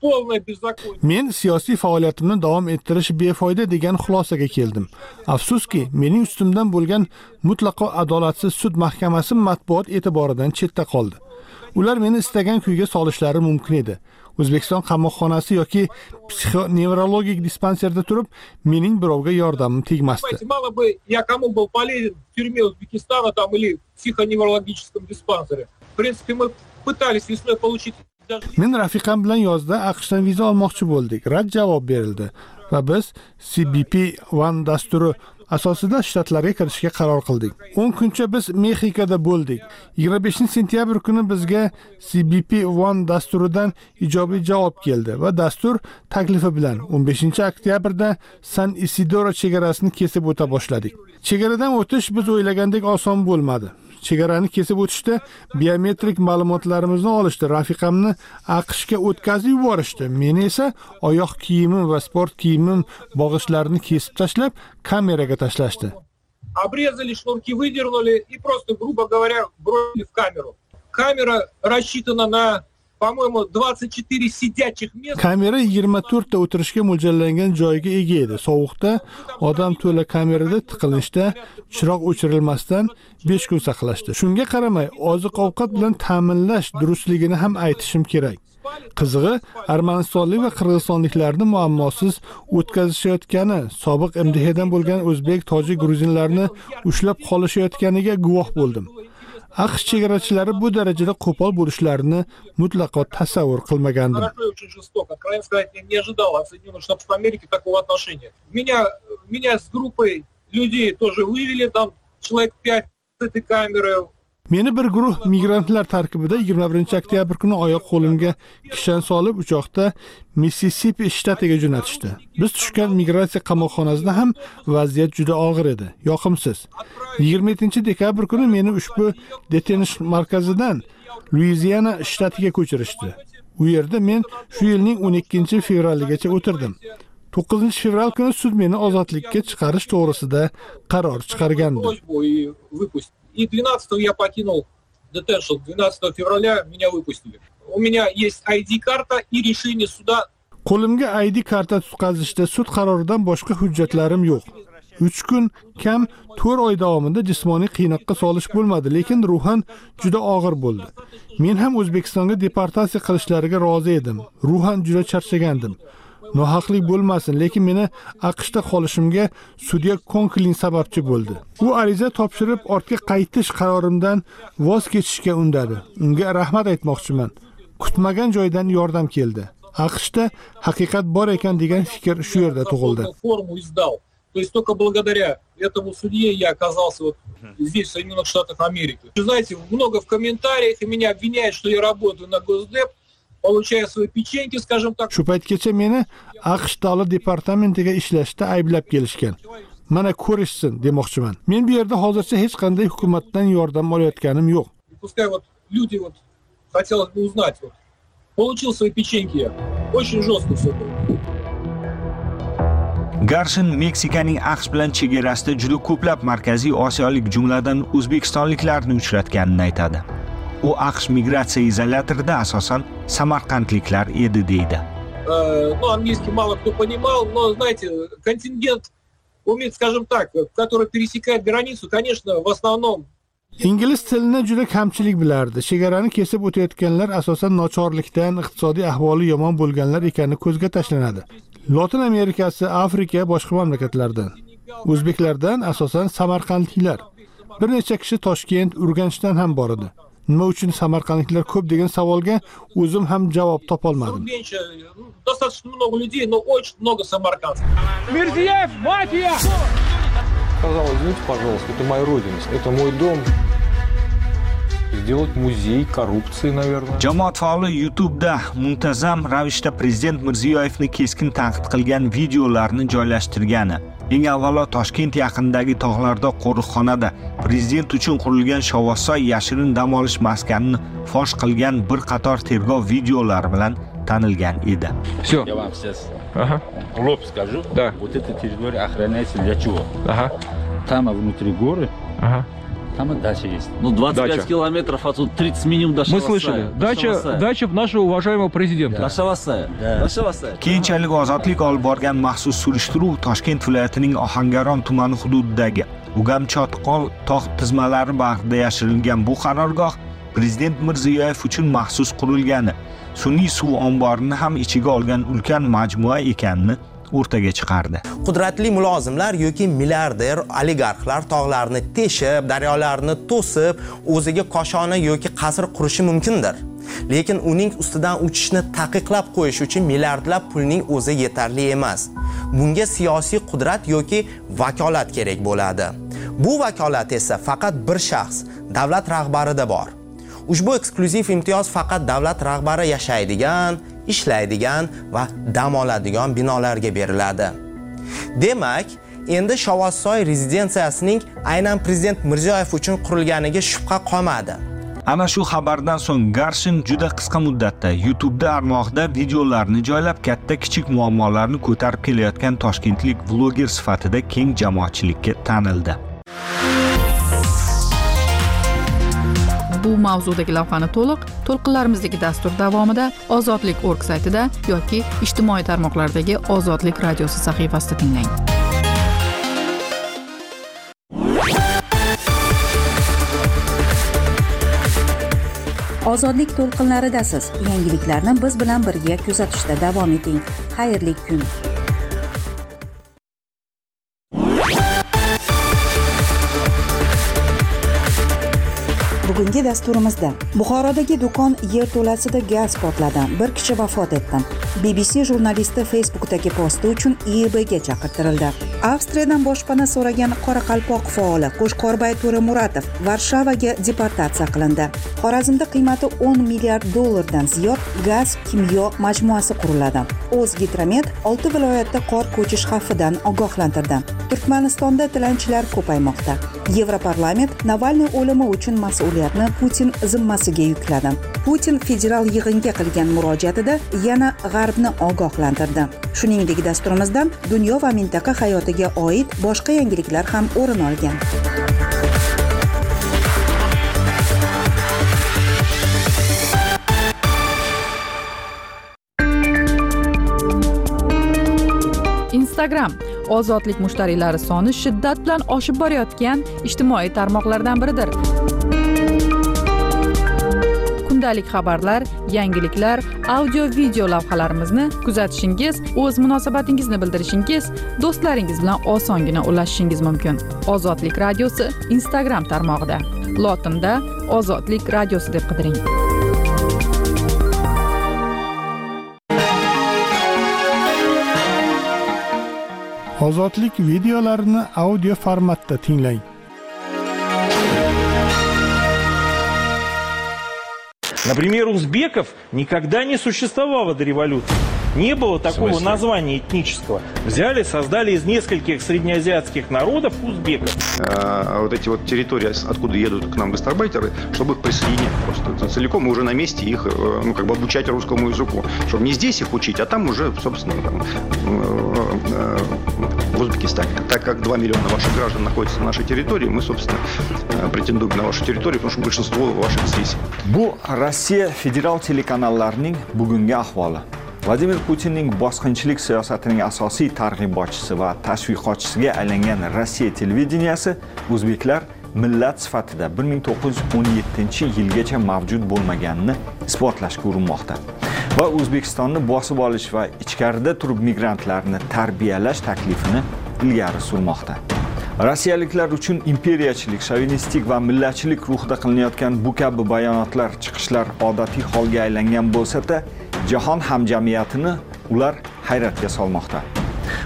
полное беззаконие. men siyosiy faoliyatimni davom ettirish befoyda degan xulosaga keldim afsuski mening ustimdan bo'lgan mutlaqo adolatsiz sud mahkamasi matbuot e'tiboridan chetda qoldi ular meni istagan kuyga solishlari mumkin edi o'zbekiston qamoqxonasi yoki psixonevrologik dispanserda turib mening birovga yordamim tegmasdi мало бы я кому был полезен в тюрьме Узбекистана там или в психоневрологическом диспансере. В принципе, мы пытались весной получить men rafiqam bilan yozda aqshdan viza olmoqchi bo'ldik. Rad javob berildi va biz cbp one dasturi asosida shtatlarga kirishga qaror qildik. 10 kuncha biz mexikoda bo'ldik. 25 sentyabr kuni bizga cbp one dasturidan ijobiy javob keldi va dastur taklifi bilan 15 oktyabrda san isidoro chegarasini kesib o'ta boshladik. Chegaradan o'tish biz o'ylagandek oson bo'lmadi. Chegarani kesib o'tishda biometrik ma'lumotlarimizni olishdi. Rafiqamni aqshga o'tkazib yuborishdi. Meni esa oyoq kiyimim va sport kiyimim bog'ichlarini kesib tashlab kameraga tashlashdi. Обрезали, шнурки выдернули и просто, грубо говоря, бросили в камеру. Камера рассчитана на по-моему, 24 сидячих мест. kamera 24 ta o'tirishga mo'ljallangan joyga ega edi sovuqda odam to'la kamerada tiqilinchda chiroq o'chirilmasdan 5 kun saqlashdi shunga qaramay oziq ovqat bilan ta'minlash durustligini ham aytishim kerak qizig'i armanistonlik va qirg'izistonliklarni muammosiz o'tkazishayotgani sobiq mdhdan bo'lgan o'zbek tojik gruzinlarni ushlab qolishayotganiga guvoh bo'ldim aqsh chegarachilari bu darajada qo'pol bo'lishlarini mutlaqo tasavvur qilmagandim не ожидал от Соединенных Штатов Америки такого отношения. Меня, меня с группой людей тоже вывели, там человек пять с этой камеры. Meni bir guruh migrantlar tarkibida 21 oktyabr kuni oyoq qo'limga kishan solib uchoqda missisipi shtatiga jo'natishdi. Biz tushgan migratsiya qamoqxonasida ham vaziyat juda og'ir edi. Yoqimsiz. 27 dekabr kuni meni ushbu detenish markazidan luiziana shtatiga ko'chirishdi. U yerda men shu yilning 12 fevraligacha o'tirdim. 9 fevral kuni sud meni ozodlikka chiqarish to'g'risida qaror chiqargandi. И 12 я покинул детеншн. 12 февраля меня выпустили. У меня есть ID-карта и решение суда. qo'limga id karta tutqazishda sud qaroridan boshqa hujjatlarim yo'q 3 kun kam 4 oy davomida jismoniy qiynoqqa solish bo'lmadi lekin ruhan juda og'ir bo'ldi men ham o'zbekistonga deportatsiya qilishlariga rozi edim ruhan juda charchagandim nohaqlik bo'lmasin lekin meni aqshda qolishimga sudya konklin sababchi bo'ldi. U ariza topshirib ortga qaytish qarorimdan voz kechishga undadi. Unga rahmat aytmoqchiman. Kutmagan joydan yordam keldi. Aqshda haqiqat bor ekan degan fikr shu yerda tug'ildi. То есть только благодаря этому судье я оказался вот здесь, в Соединенных Штатах Америки. Вы знаете, много в комментариях, и меня обвиняют, что я работаю на Госдеп, получая свои печеньки, скажем так. shu paytgacha meni aqsh davlat departamentiga ishlashda ayblab kelishgan mana ko'rishsin demoqchiman men bu yerda hozircha hech qanday hukumatdan yordam olayotganim yo'q пускай вот люди вот хотелось бы узнать, вот, получил свои печеньки я. Очень жестко все было. garshin meksikaning aqsh bilan chegarasida juda ko'plab markaziy osiyolik jumladan o'zbekistonliklarni uchratganini aytadi u aqsh migratsiya izolyatorida asosan samarqandliklar edi deydi. Э, ну, английский мало кто понимал, но, знаете, контингент умеет, скажем так, который пересекает границу, конечно, в основном. Ingliz tilini juda kamchilik bilardi. Chegarani kesib o'tayotganlar asosan nochorlikdan iqtisodiy ahvoli yomon bo'lganlar ekani ko'zga tashlanadi. Lotin amerikasi afrika boshqa mamlakatlardan. O'zbeklardan asosan samarqandliklar. Bir necha kishi toshkent urganchdan ham bor edi nima uchun samarqandliklar ko'p degan savolga o'zim ham javob topolmadim достаточно много людей, но очень много самаркандцев. сказал, извините, пожалуйста, это моя родина, это мой дом. Сделать музей коррупции, наверное. jamoat faoli YouTube'da muntazam ravishda prezident Mirziyoyevni keskin tanqid qilgan videolarni joylashtirgani eng avvalo Toshkent yaqinidagi tog'larda qo'riqxonada prezident uchun qurilgan Shovvozsoy yashirin dam olish maskanini fosh qilgan bir qator tergov videolari bilan tanilgan edi Все. Я вам сейчас Ага. в лоб скажу. Да. Вот эта территория охраняется для чего? Ага. Там внутри горы, Ага. Там и дача есть. Ну, 25 Дача. километров отсюда, 30 минимум до Мы слышали. До Дача, Шавасая. дача нашего уважаемого президента. До Шавасая. Да. До Шавасая. keyinchalik ozodlik olib borgan maxsus surishtiruv toshkent viloyatining ohangaron tumani hududidagi ugamchotqol tog' tizmalari bag'rida yashirilgan bu qarorgoh prezident mirziyoyev uchun maxsus qurilgani sun'iy suv omborini ham ichiga olgan ulkan majmua ekanini o'rtaga chiqardi. Qudratli mulozimlar yoki milliarder oligarxlar tog'larni teshib daryolarni to'sib o'ziga koshona yoki qasr qurishi mumkindir. Lekin uning ustidan uchishni taqiqlab qo'yish uchun milliardlab pulning o'zi yetarli emas. Bunga siyosiy qudrat yoki vakolat kerak bo'ladi. Bu vakolat esa faqat bir shaxs davlat rahbarida bor. Ushbu eksklyuziv imtiyoz faqat davlat rahbari yashaydigan ishlaydigan va dam oladigan binolarga beriladi. Demak endi shovvozsoy rezidensiyasining aynan prezident mirziyoyev uchun qurilganiga shubha qolmadi. Ana shu xabardan so'ng garshin juda qisqa muddatda YouTube'da armoqda videolarni joylab katta kichik muammolarni ko'tarib kelayotgan toshkentlik vloger sifatida keng jamoatchilikka tanildi. Bu mavzudagi lavhani to'liq to'lqinlarimizdagi dastur davomida ozodlik org saytida yoki ijtimoiy tarmoqlardagi ozodlik radiosi sahifasida tinglang. Ozodlik to'lqinlaridasiz. Yangiliklarni biz bilan birga kuzatishda davom eting. Xayrli kun. Bugungi dasturimizda buxorodagi do'kon yerto'lasida gaz portladi. Bir kishi vafot etdi. Bbc jurnalisti facebookdagi posti uchun iibga chaqirtirildi. Avstriyadan boshpana so'ragan qoraqalpoq faoli qo'shqorbay to'ramuratov varshavaga deportatsiya qilindi. Xorazmda qiymati 10 milliard dollardan ziyod gaz kimyo majmuasi quriladi. O'zgidromet olti viloyatda qor ko'chish xavfidan ogohlantirdi. Turkmanistonda tilanchilar ko'paymoqda. Yevroparlament navalniy o'limi uchun mas'uliyat mas'uliyatni putin zimmasiga yukladi. Putin federal yig'inga qilgan murojaatida yana g'arbni ogohlantirdi. Shuningdek dasturimizdan dunyo va mintaqa hayotiga oid boshqa yangiliklar ham o'rin olgan. Instagram ozodlik mushtariylari soni shiddat bilan oshib borayotgan ijtimoiy tarmoqlardan biridir. Kundalik xabarlar yangiliklar audio video lavhalarimizni kuzatishingiz o'z munosabatingizni bildirishingiz do'stlaringiz bilan osongina ulashishingiz mumkin. Ozodlik radiosi instagram tarmog'ida. Lotinda ozodlik radiosi deb qidiring. Ozodlik videolarini audio formatda tinglang. Например, узбеков никогда не существовало до революции. Не было такого названия этнического. Взяли, создали из нескольких среднеазиатских народов узбеков. А вот эти вот территории, откуда едут к нам гастарбайтеры, чтобы их присоединять просто целиком и уже на месте их, э, ну, как бы обучать русскому языку. Чтобы не здесь их учить, а там уже, собственно, там, э, э, в Узбекистане. Так как 2 миллиона ваших граждан находятся на нашей территории, мы, собственно, претендуем на вашу территорию, потому что большинство ваших здесь. Bu Rossiya federal telekanallarining bugungi ahvoli. Vladimir Putinning bosqinchilik siyosatining asosiy targ'ibotchisi va tashviqotchisiga aylangan Rossiya televideniyasi o'zbeklar millat sifatida 1917-yilgacha mavjud bo'lmaganini isbotlashga urinmoqda va O'zbekistonni bosib olish va ichkarida turib migrantlarni tarbiyalash taklifini ilgari surmoqda. rossiyaliklar uchun imperiyachilik shovinistik va millatchilik ruhida qilinayotgan bu kabi bayonotlar chiqishlar odatiy holga aylangan bo'lsa-da jahon hamjamiyatini ular hayratga solmoqda.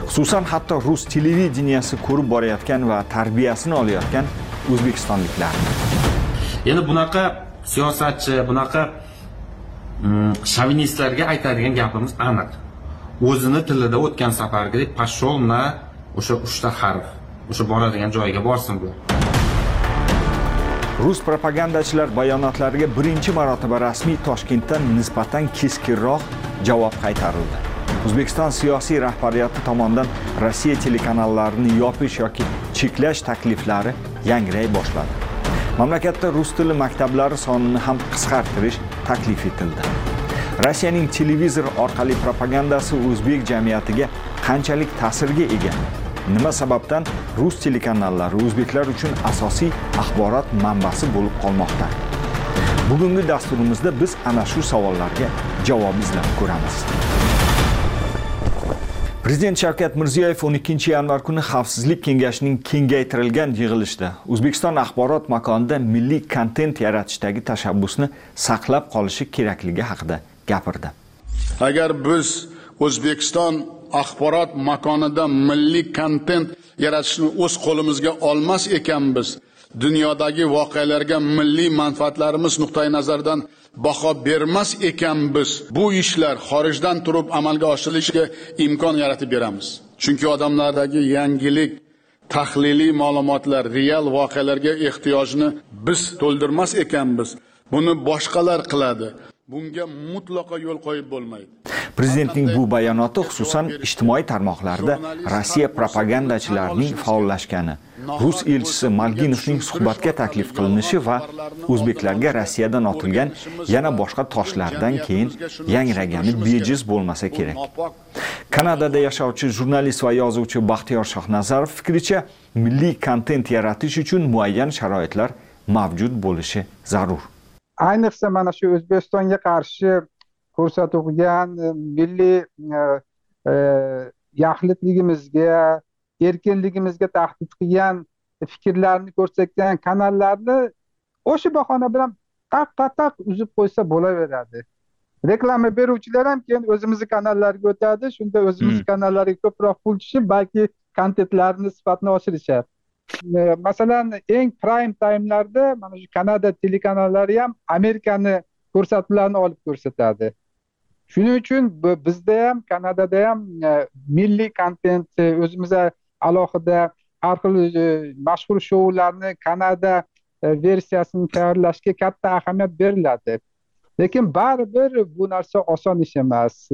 Xususan hatto rus televideniyasi ko'rib borayotgan va tarbiyasini olayotgan o'zbekistonliklar. Endi bunaqa siyosatchi bunaqa mm, shovinistlarga aytadigan gapimiz aniq. O'zini tilida o'tgan safargidek pashol na o'sha uchta harf o'sha boradigan joyiga borsin bu. Rus propagandachilar bayonotlariga birinchi marotaba rasmiy toshkentdan nisbatan keskinroq javob qaytarildi. O'zbekiston siyosiy rahbariyati tomonidan rossiya telekanallarini yopish yoki cheklash takliflari yangray boshladi mamlakatda rus tili maktablari sonini ham qisqartirish taklif etildi. Rossiyaning televizor orqali propagandasi o'zbek jamiyatiga qanchalik ta'sirga ega? Nima sababdan? Rus telekanallari o'zbeklar uchun asosiy axborot manbasi bo'lib qolmoqda. Bugungi dasturimizda biz ana shu savollarga javob izlab ko'ramiz. Prezident shavkat mirziyoyev 12 yanvar kuni xavfsizlik kengashining kengaytirilgan yig'ilishida o'zbekiston axborot makonida milliy kontent yaratishdagi tashabbusni saqlab qolishi kerakligi haqida gapirdi. Agar biz o'zbekiston axborot makonida milliy kontent yaratishni o'z qo'limizga olmas ekanmiz. Dunyodagi voqealarga milliy manfaatlarimiz nuqtai nazaridan baho bermas ekanmiz. Bu ishlar xorijdan turib amalga oshirilishiga imkon yaratib beramiz. Chunki odamlardagi yangilik tahliliy ma'lumotlar real voqealarga ehtiyojni biz to'ldirmas ekanmiz. Buni boshqalar qiladi. Bunga mutlaqo yo'l qo'yib bo'lmaydi. Prezidentning bu bayonoti xususan ijtimoiy tarmoqlarda rossiya propagandachilarining faollashgani rus elchisi malginovning suhbatga taklif qilinishi va o'zbeklarga rossiyadan otilgan yana boshqa toshlardan keyin yangragani bejiz bo'lmasa kerak. Kanadada yashovchi jurnalist va yozuvchi baxtiyor shohnazarov fikricha milliy kontent yaratish uchun muayyan sharoitlar mavjud bo'lishi zarur. Ayniqsa mana shu o'zbekistonga qarshi ko'rsatilgan e, milliy e, e, yaxlitligimizga erkinligimizga tahdid qilgan fikrlarni ko'rsatgan kanallarni o'sha bahona bilan taqqa taq uzib qo'ysa bo'laveradi. Reklama beruvchilar ham keyin o'zimizni kanallarga o'tadi shunda o'zimizni hmm. kanallarga ko'proq pul tushib balki kontentlarni sifatini oshirishadi masalan eng prime timelarda mana shu kanada telekanallari ham amerikani ko'rsatuvlarni olib ko'rsatadi shuning uchun bizda ham kanadada ham e, milliy kontent e, o'zimizda alohida har xil e, mashhur shoularni kanada versiyasini tayyorlashga katta ahamiyat beriladi. Lekin baribir bu narsa oson ish emas.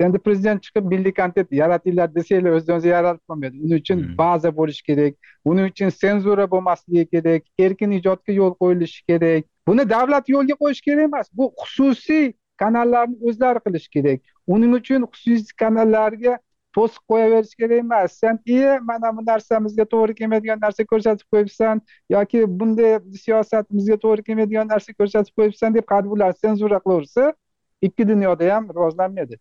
Endi prezident chiqib milliy kontent yaratinglar desanglar o'zidan o'zi yaratib bo'lmaydi uning uchun hmm. baza bo'lishi kerak. Uning uchun senzura bo'lmasligi kerak. Erkin ijodga yo'l qo'yilishi kerak. Buni davlat yo'lga qo'yishi kerak emas. Bu xususiy kanallarni o'zlari qilish kerak. Uning uchun xususiy kanallarga to'siq qo'yaverish kerak emas. Sen iye mana bu narsamizga to'g'ri kelmaydigan narsa ko'rsatib qo'yibsan yoki bunday siyosatimizga to'g'ri kelmaydigan narsa ko'rsatib qo'yibsan deb hadeb bular senzura qilaversa ikki dunyoda ham rivojlanmaydi.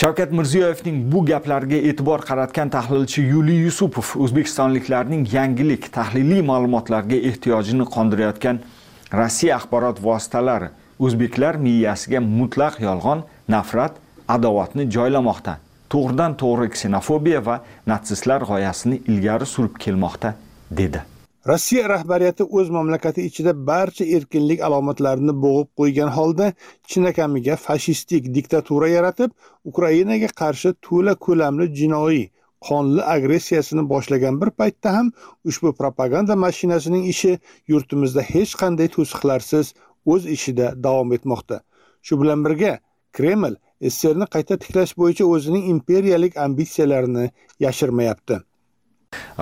Shavkat mirziyoyevning bu gaplariga e'tibor qaratgan tahlilchi yuliy yusupov o'zbekistonliklarning yangilik tahliliy ma'lumotlarga ehtiyojini qondirayotgan rossiya axborot vositalari o'zbeklar miyasiga mutlaq yolg'on nafrat adovatni joylamoqda. To'g'ridan to'g'ri ksenofobiya va natsistlar g'oyasini ilgari surib kelmoqda dedi. Rossiya rahbariyati o'z mamlakati ichida barcha erkinlik alomatlarini bo'g'ib qo'ygan holda chinakamiga fashistik diktatura yaratib ukrainaga qarshi to'la ko'lamli jinoiy qonli agressiyasini boshlagan bir paytda ham ushbu propaganda mashinasining ishi yurtimizda hech qanday to'siqlarsiz o'z ishida davom etmoqda. Shu bilan birga kreml sssrni qayta tiklash bo'yicha o'zining imperiyalik ambitsiyalarini yashirmayapti.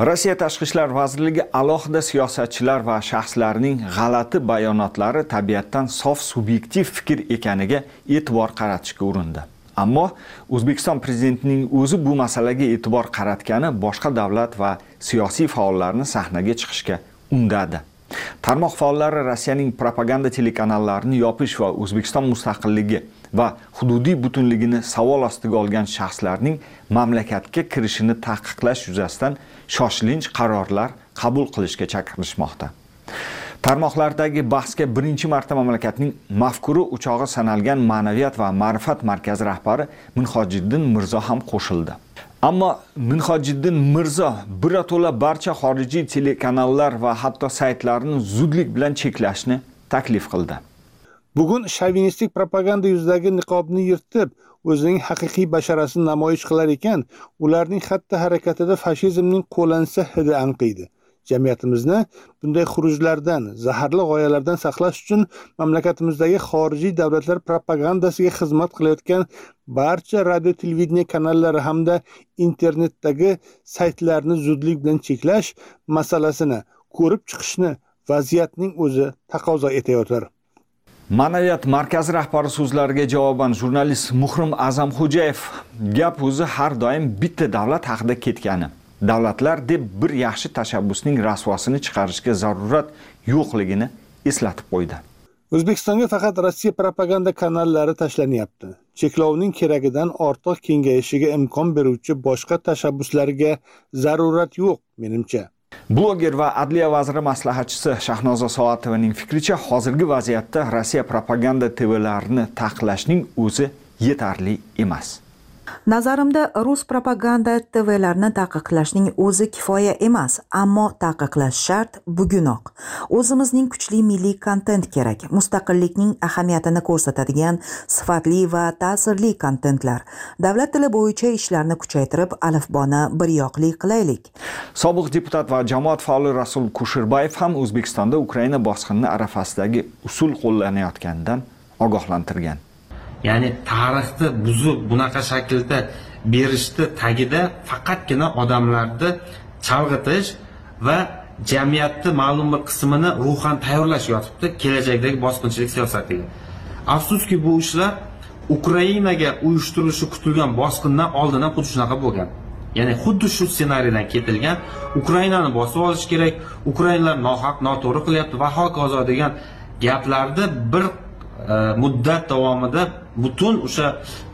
Rossiya tashqi ishlar vazirligi alohida siyosatchilar va shaxslarning g'alati bayonotlari tabiatdan sof subyektiv fikr ekaniga e'tibor qaratishga urindi. Ammo o'zbekiston prezidentining o'zi bu masalaga e'tibor qaratgani boshqa davlat va siyosiy faollarni sahnaga chiqishga undadi. Tarmoq faollari rossiyaning propaganda telekanallarini yopish va o'zbekiston mustaqilligi va hududiy butunligini savol ostiga olgan shaxslarning mamlakatga kirishini taqiqlash yuzasidan shoshilinch qarorlar qabul qilishga chaqirishmoqda. Tarmoqlardagi bahsga birinchi marta mamlakatning mafkuri uchog'i sanalgan ma'naviyat va ma'rifat markazi rahbari minhojiddin mirzo ham qo'shildi. Ammo minhojiddin mirzo birato'la barcha xorijiy telekanallar va hatto saytlarni zudlik bilan cheklashni taklif qildi. Bugun shovinistik propaganda yuzidagi niqobni yirtib o'zining haqiqiy basharasini namoyish qilar ekan ularning xatti harakatida fashizmning qo'lansa hidi anqiydi. Jamiyatimizni bunday xurujlardan zaharli g'oyalardan saqlash uchun mamlakatimizdagi xorijiy davlatlar propagandasiga xizmat qilayotgan barcha radio televideniya kanallari hamda internetdagi saytlarni zudlik bilan cheklash masalasini ko'rib chiqishni vaziyatning o'zi taqozo etayotir ma'naviyat markazi rahbari so'zlariga javoban jurnalist muhrim azamxo'jayev gap o'zi har doim bitta davlat haqida ketgani. Davlatlar deb bir yaxshi tashabbusning rasvosini chiqarishga zarurat yo'qligini eslatib qo'ydi. O'zbekistonga faqat rossiya propaganda kanallari tashlanyapti. Cheklovning keragidan ortiq kengayishiga imkon beruvchi boshqa tashabbuslarga zarurat yo'q menimcha. Bloger va adliya vaziri maslahatchisi shahnoza soatovaning fikricha hozirgi vaziyatda rossiya propaganda tvlarini taqiqlashning o'zi yetarli emas nazarimda rus propaganda tvlarni taqiqlashning o'zi kifoya emas ammo taqiqlash shart bugunoq. O'zimizning kuchli milliy kontent kerak mustaqillikning ahamiyatini ko'rsatadigan sifatli va ta'sirli kontentlar. Davlat tili bo'yicha ishlarni kuchaytirib alifboni biryoqli qilaylik. Sobiq deputat va jamoat faoli rasul kushirbayev ham o'zbekistonda ukraina bosqini arafasidagi usul qo'llanayotganidan ogohlantirgan. Ya'ni tarixni buzib bunaqa shaklda berishni tagida faqatgina odamlarni chalg'itish va jamiyatni ma'lum bir qismini ruhan tayyorlash yotibdi kelajakdagi bosqinchilik siyosatiga. Afsuski bu ishlar ukrainaga uyushtirilishi kutilgan bosqindan oldin ham xuddi shunaqa bo'lgan. Ya'ni xuddi shu ssenariydan ketilgan ukrainani bosib olish kerak ukrainalar nohaq noto'g'ri qilyapti va hokazo degan gaplarni bir e, muddat davomida butun o'sha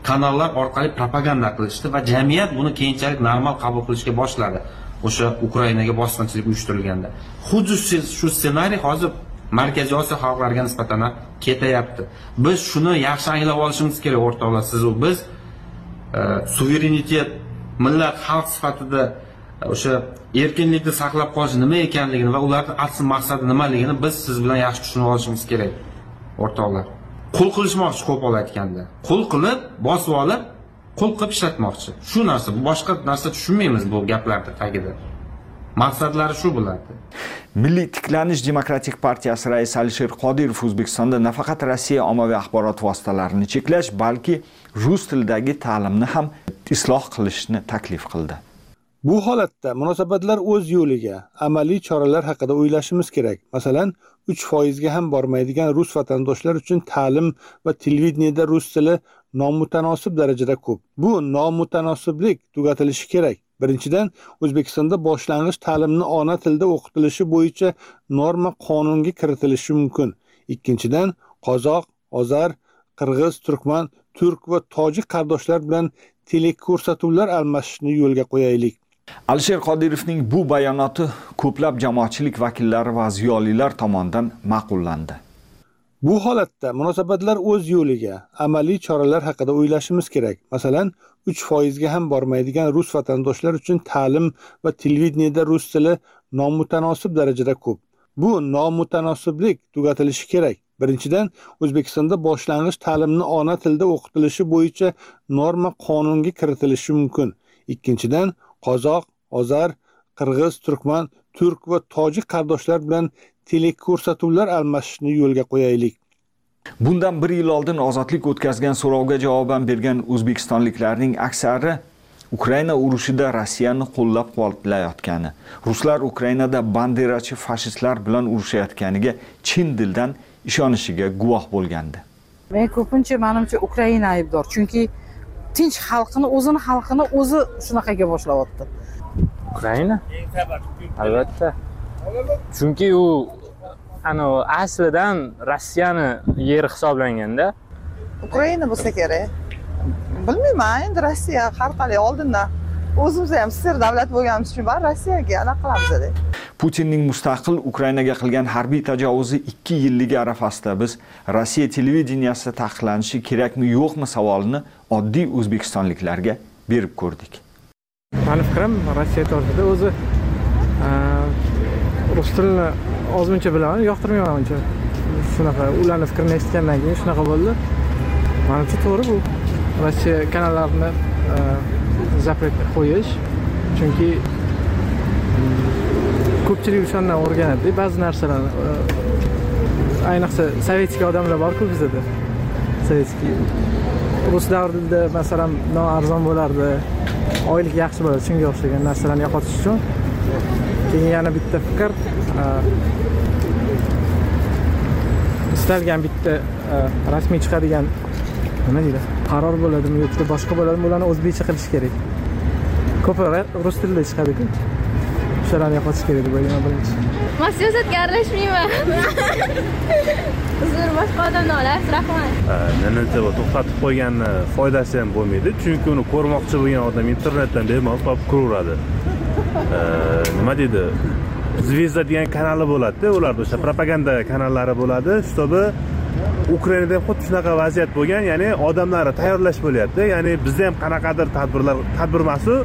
kanallar orqali propaganda qilishdi va jamiyat buni keyinchalik normal qabul qilishga boshladi. O'sha ukrainaga bosqinchilik uyushtirilganda. Xuddi shu ssenariy hozir markaziy osiyo xalqlariga nisbatan ham ketyapti biz shuni yaxshi anglab olishimiz kerak o'rtoqlar sizu biz e, suverenitet millat xalq sifatida e, o'sha erkinlikni saqlab qolish nima ekanligini va ularni asl maqsadi nimaligini biz siz bilan yaxshi tushunib olishimiz kerak o'rtoqlar qul qilishmoqchi qo'pol aytganda qul qilib bosib olib qul qilib ishlatmoqchi. Shu narsa boshqa narsa tushunmaymiz bu gaplarni tagida. Maqsadlari shu bo'ladi milliy tiklanish demokratik partiyasi raisi alisher qodirov o'zbekistonda nafaqat rossiya ommaviy axborot vositalarini cheklash balki rus tilidagi ta'limni ham isloh qilishni taklif qildi. Bu holatda munosabatlar o'z yo'liga amaliy choralar haqida o'ylashimiz kerak. Masalan uch foizga ham bormaydigan rus vatandoshlar uchun ta'lim va televideniyada rus tili nomutanosib darajada ko'p. Bu nomutanosiblik tugatilishi kerak. Birinchidan o'zbekistonda boshlang'ich ta'limni ona tilda o'qitilishi bo'yicha norma qonunga kiritilishi mumkin. Ikkinchidan qozoq ozar qirg'iz turkman turk va tojik qardoshlar bilan teleko'rsatuvlar almashishni yo'lga qo'yaylik. Alisher qodirovning bu bayonoti ko'plab jamoatchilik vakillari va ziyolilar tomonidan ma'qullandi. Bu holatda munosabatlar o'z yo'liga amaliy choralar haqida o'ylashimiz kerak. Masalan uch foizga ham bormaydigan rus vatandoshlar uchun ta'lim va televideniyada rus tili nomutanosib darajada ko'p. Bu nomutanosiblik tugatilishi kerak. Birinchidan o'zbekistonda boshlang'ich ta'limni ona tilda o'qitilishi bo'yicha norma qonunga kiritilishi mumkin. Ikkinchidan qozoq ozar qirg'iz turkman turk va tojik qardoshlar bilan teleko'rsatuvlar almashishni yo'lga qo'yaylik. Bundan bir yil oldin ozodlik o'tkazgan so'rovga javoban bergan o'zbekistonliklarning aksari ukraina urushida rossiyani qo'llab quvvatlayotgani ruslar ukrainada banderachi fashistlar bilan urushayotganiga chin dildan ishonishiga guvoh bo'lgandi. Men ko'pincha manimcha ukraina aybdor chunki tinch xalqini o'zini xalqini o'zi shunaqaga boshlayapti ukraina? Albatta. Chunki u anavi aslidan rossiyani yeri hisoblanganda. Ukraina bo'lsa kerak. Bilmayman endi rossiya har qalay oldindan o'zimiz ham sssr davlat bo'lganimiz uchun baribir rossiyaga anaqa qilamizda putinning mustaqil ukrainaga qilgan harbiy tajovuzi ikki yilligi arafasida biz rossiya televideniyasida taqiqlanishi kerakmi yo'qmi savolini oddiy o'zbekistonliklarga berib ko'rdik mani fikrim rossiya tortida o'zi e, rus tilini ozmuncha bilaman yoqtirmayman uncha shunaqa ularni fikrini eshitgandan keyin shunaqa bo'ldi. Manimcha to'g'ri bu. Rossiya kanallarini запрет e, qo'yish. Chunki ko'pchilik o'shandan o'rganadida ba'zi narsalarni e, ayniqsa sovetskiy odamlar borku bizada sovetskiy rus davrida masalan arzon bo'lardi. Oylik yaxshi bo'ladi shunga o'xshagan narsalarni yo'qotish uchun. Keyin yana bitta fikr e, istalgan bitta e, rasmiy chiqadigan nima deydi? Qaror bo'ladimi yoki boshqa bo'ladimi ularni o'zbekcha qilish kerak. Ko'proq rus tilida chiqadiku. O'shalarni yo'qotish kerak deb o'ylayman birinchi. Man aralashmayman uzr boshqa odamdan olasiz rahmat menimcha to'xtatib qo'yganni foydasi ham bo'lmaydi chunki uni ko'rmoqchi bo'lgan odam internetdan bemalol topib ko'raveradi nima deydi zvezda degan kanali bo'ladida ularda o'sha propaganda kanallari bo'ladi чтобы ukrainada ham xuddi shunaqa vaziyat bo'lgan ya'ni odamlarni tayyorlash bo'lyapti. Ya'ni bizda ham qanaqadir tadbirlar tadbir emasu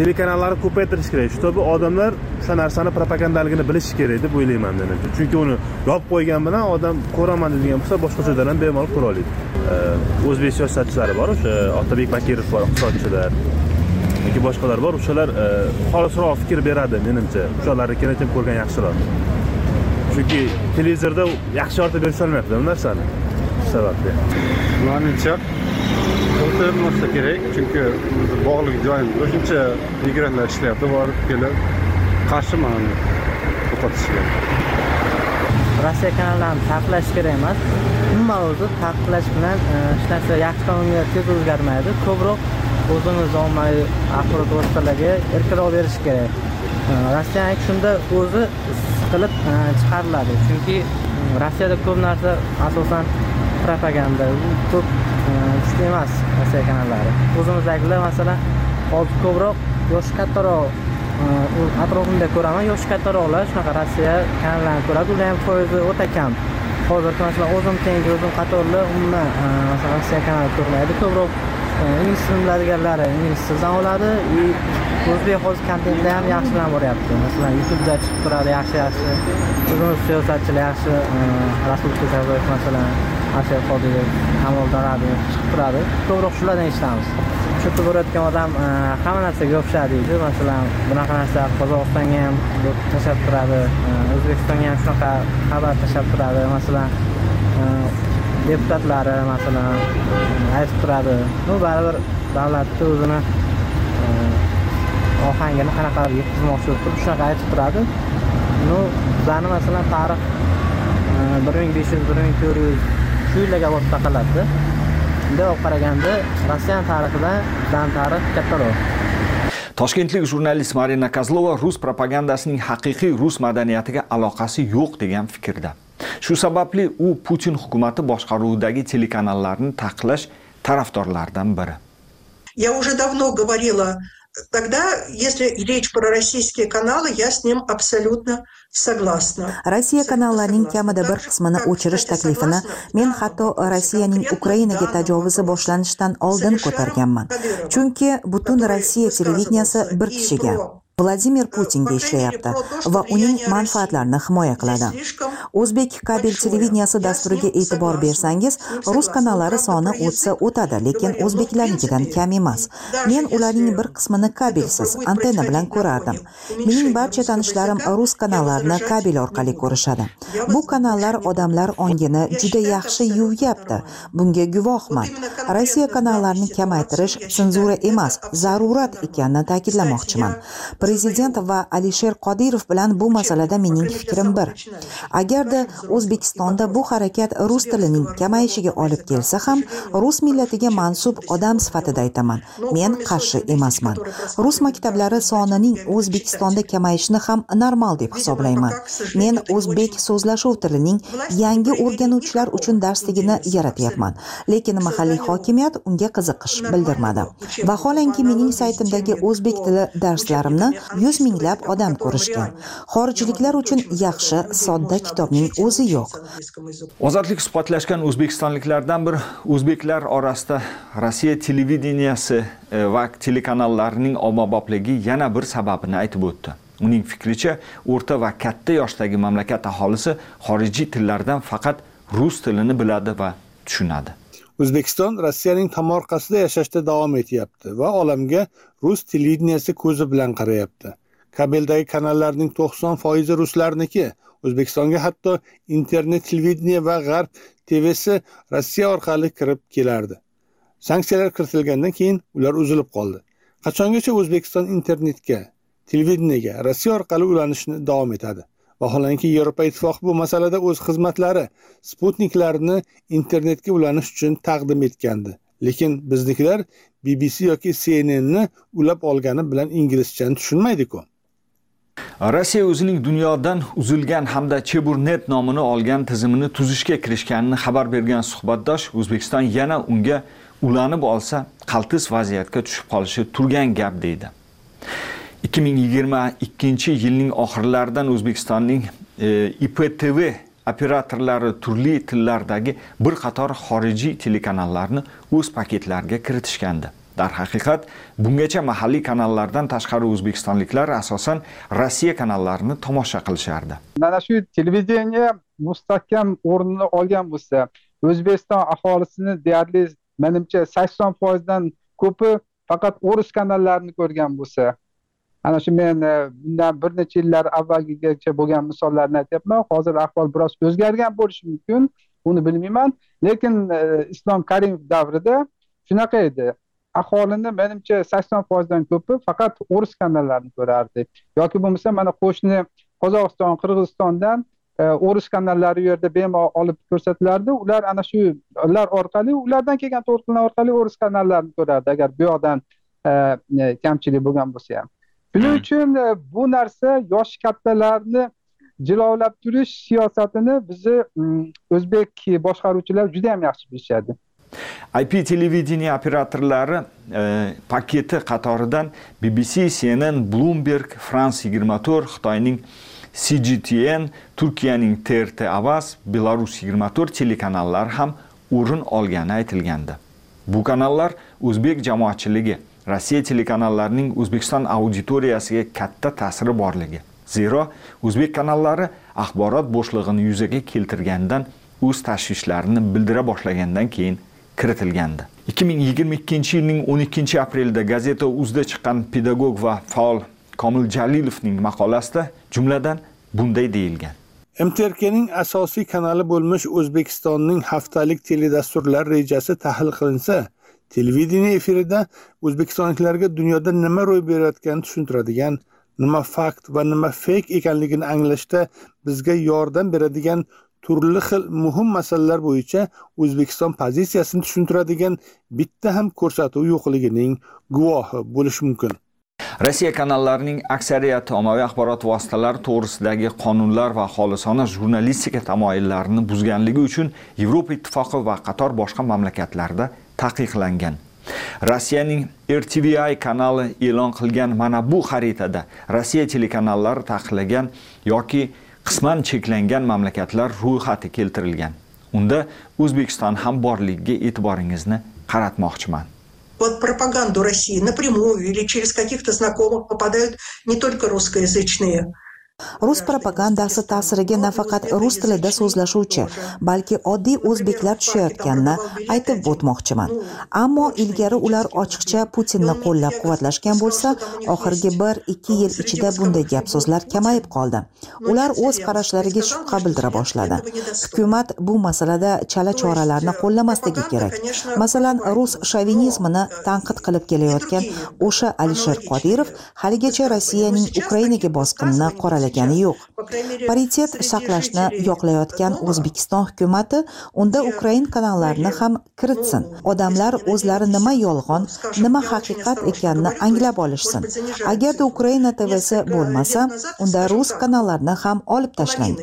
telekanallari ko'paytirish kerak. Чтобы odamlar o'sha narsani propagandaligini bilishi kerak deb o'ylayman men chunki uni yopib qo'ygan bilan odam ko'raman deydigan bo'lsa boshqa joydan ham bemalol ko'ra oladi. O'zbek siyosatchilari bor o'sha otabek bakirov bor iqtisodchilar yoki boshqalar bor o'shalar e, xolisroq fikr beradi menimcha. O'shalarnikini ham ko'rgan yaxshiroq. Chunki televizorda yaxshi yoritib berisholmayapti bu narsani. Shu sababli. Manimcha to'xtatilmasa kerak chunki bog'liq joyimiz shuncha migrantlar ishlayapti borib kelib qarshiman uni yo'qotishga rossiya kanallarini taqiqlash kerak emas. Umuman o'zi taqiqlash bilan e, hech narsa yaxshi tomonga tez o'zgarmaydi. Ko'proq o'zimizni ommaviy axborot vositalariga erkinroq berish kerak. E, shunda o'zi siqilib e, chiqariladi. Chunki e, rossiyada ko'p narsa asosan propaganda u ko'p kuchli emas rossiya kanallari. O'zimizdagilar masalan hozir ko'proq yoshi kattaroq e, atrofimda ko'raman yoshi kattaroqlar shunaqa rossiya kanallarini ko'radi ular ham foizi o'ta kam. Hozirgi masalan o'zim tengi o'zim qatorlar umuman e, masalan rossiya kanali ko'rmaydi ko'proq e, ingliz tilini biladiganlari ingliz tilidan oladi и o'zbek hozir kontentlar ham yaxshilanib boryapti. Masalan youtubeda chiqib turadi yaxshi yaxshi o'zimiz siyosatchilar yaxshi rasul masalan. Alisher qodirov kamol chiqib turadi. Ko'proq shulardan eshitamiz. Shu borayotgan odam e, hamma narsaga yopishadi deydi. Masalan bunaqa narsa qozog'istonga ham tashlab turadi e, o'zbekistonga ham shunaqa xabar tashlab turadi. Masalan e, deputatlari masalan aytib turadi. Ну baribir davlatni o'zini ohangini qanaqadir yetkazmoqchi bo'lib turib shunaqa aytib turadi. Ну bizani masalan tarix bir ming besh yuz bir ming to'rt yuz shu yillarga borib taqaladida bunday olib qaraganda rossiyani tarixidan bizani tarix kattaroq. Toshkentlik jurnalist marina kozlova rus propagandasining haqiqiy rus madaniyatiga aloqasi yo'q degan fikrda. Shu sababli u putin hukumati boshqaruvidagi telekanallarni taqiqlash tarafdorlaridan biri. Я уже давно говорила тогда если речь про российские каналы я с ним абсолютно согласна. Rossiya kanallarining kamida bir qismini o'chirish taklifini men hatto rossiyaning ukrainaga tajovuzi boshlanishidan oldin ko'targanman chunki butun rossiya televideniyasi bir kishiga vladimir putinga ishlayapti va uning manfaatlarini himoya qiladi o'zbek kabel televideniyasi dasturiga e'tibor bersangiz rus kanallari soni o'tsa o'tadi lekin o'zbeklarnikidan kam emas men ularning bir qismini kabelsiz antenna bilan ko'rardim mening barcha tanishlarim rus kanallarni kabel orqali ko'rishadi bu kanallar odamlar ongini juda yaxshi yuvyapti bunga guvohman rossiya kanallarini kamaytirish senzura emas zarurat ekanini ta'kidlamoqchiman prezident va alisher qodirov bilan bu masalada mening fikrim bir. Agarda o'zbekistonda bu harakat rus tilining kamayishiga olib kelsa ham rus millatiga mansub odam sifatida aytaman. Men qarshi emasman. Rus maktablari sonining o'zbekistonda kamayishini ham normal deb hisoblayman. Men o'zbek so'zlashuv tilining yangi o'rganuvchilar uchun darsligini yaratyapman. Lekin mahalliy hokimiyat unga qiziqish bildirmadi. Vaholanki mening saytimdagi o'zbek tili darslarimni yuz minglab odam ko'rishgan. Xorijliklar uchun yaxshi sodda kitobning o'zi yo'q. Ozodlik suhbatlashgan o'zbekistonliklardan bir o'zbeklar orasida rossiya televideniyasi e, va telekanallarining ommabopligi yana bir sababini aytib o'tdi. Uning fikricha o'rta va katta yoshdagi mamlakat aholisi xorijiy tillardan faqat rus tilini biladi va tushunadi. O'zbekiston rossiyaning tomorqasida yashashda davom etyapti va olamga rus televideniyasi ko'zi bilan qarayapti. Kabeldagi kanallarning to'qson foizi ruslarniki. O'zbekistonga hatto internet televideniye va g'arb tvsi rossiya orqali kirib kelardi. Sanksiyalar kiritilgandan keyin ular uzilib qoldi. Qachongacha o'zbekiston internetga televideniyaga rossiya orqali ulanishni davom etadi? Vaholanki yevropa ittifoqi bu masalada o'z xizmatlari sputniklarni internetga ulanish uchun taqdim etgandi. Lekin biznikilar bbc yoki cnnni ulab olgani bilan inglizchani tushunmaydiku. Rossiya o'zining dunyodan uzilgan hamda cheburnet nomini olgan tizimini tuzishga kirishganini xabar bergan suhbatdosh o'zbekiston yana unga ulanib olsa qaltis vaziyatga tushib qolishi turgan gap deydi. Ikki ming yigirma ikkinchi yilning oxirlaridan o'zbekistonning e, iptv operatorlari turli tillardagi bir qator xorijiy telekanallarni o'z paketlariga kiritishgandi. Darhaqiqat bungacha mahalliy kanallardan tashqari o'zbekistonliklar asosan rossiya kanallarini tomosha qilishardi. Mana shu televideniya mustahkam o'rnini olgan bo'lsa o'zbekiston aholisini deyarli manimcha sakson foizdan ko'pi faqat o'ris kanallarini ko'rgan bo'lsa ana shu men e, bundan bir necha yillar avvalgigacha bo'lgan misollarni aytyapman. Hozir ahvol biroz o'zgargan bo'lishi mumkin. Uni bilmayman. Lekin e, islom karimov davrida shunaqa edi. Aholini menimcha sakson foizdan ko'pi faqat o'ris kanallarini ko'rardi. Yoki bo'lmasa mana qo'shni qozog'iston qirg'izistondan e, o'ris kanallari u yerda bemalol olib ko'rsatilardi. Ular ana shu ular orqali ulardan kelgan to'lqinlar orqali o'ris kanallarini ko'rardi. Agar bu yoqdan e, e kamchilik bo'lgan bo'lsa ham. Shuning uchun bu narsa yosh kattalarni jilovlab turish siyosatini bizni mm, o'zbek boshqaruvchilar juda yam yaxshi bilishadi. Ip televideniye operatorlari e, paketi qatoridan bbc cnn bloomberg france 24 xitoyning cgtn turkiyaning trt avaz belarus 24 telekanallari ham o'rin olgani aytilgandi. Bu kanallar o'zbek jamoatchiligi rossiya telekanallarining o'zbekiston auditoriyasiga katta ta'siri borligi. Zero o'zbek kanallari axborot bo'shlig'ini yuzaga keltirgandan o'z tashvishlarini bildira boshlagandan keyin kiritilgandi. 2022 yilning 12 aprelida gazeta uzda chiqqan pedagog va faol komil jalilovning maqolasida jumladan bunday deyilgan. Mtrkning asosiy kanali bo'lmish o'zbekistonning haftalik teledasturlar rejasi tahlil qilinsa televideniye efirida o'zbekistonliklarga dunyoda nima ro'y berayotganini tushuntiradigan nima fakt va nima feyk ekanligini anglashda bizga yordam beradigan turli xil muhim masalalar bo'yicha o'zbekiston pozitsiyasini tushuntiradigan bitta ham ko'rsatuv yo'qligining guvohi bo'lish mumkin. Rossiya kanallarining aksariyati ommaviy axborot vositalari to'g'risidagi qonunlar va xolisona jurnalistika tamoyillarini buzganligi uchun yevropa ittifoqi va qator boshqa mamlakatlarda taqiqlangan. Rossiyaning rtvi kanali e'lon qilgan mana bu xaritada rossiya telekanallari taqiqlagan yoki qisman cheklangan mamlakatlar ro'yxati keltirilgan. Unda o'zbekiston ham borligiga e'tiboringizni qaratmoqchiman. Под пропаганду России напрямую или через каких-то знакомых попадают не только русскоязычные. Rus propagandasi ta'siriga nafaqat rus tilida so'zlashuvchi balki oddiy o'zbeklar tushayotganini aytib o'tmoqchiman. Ammo ilgari ular ochiqcha putinni qo'llab quvvatlashgan bo'lsa oxirgi bir ikki yil ichida bunday gap so'zlar kamayib qoldi. Ular o'z qarashlariga shubha bildira boshladi. Hukumat bu masalada chala choralarni qo'llamasligi kerak. Masalan rus shovinizmini tanqid qilib kelayotgan o'sha alisher qodirov haligacha rossiyaning ukrainaga bosqinini qoralagan qilgani yo'q. Paritet saqlashni yoqlayotgan o'zbekiston hukumati unda ukrain kanallarini ham kiritsin. odamlar o'zlari nima yolg'on nima haqiqat ekanini anglab olishsin. agarda ukraina tvsi bo'lmasa unda rus kanallarni ham olib tashlang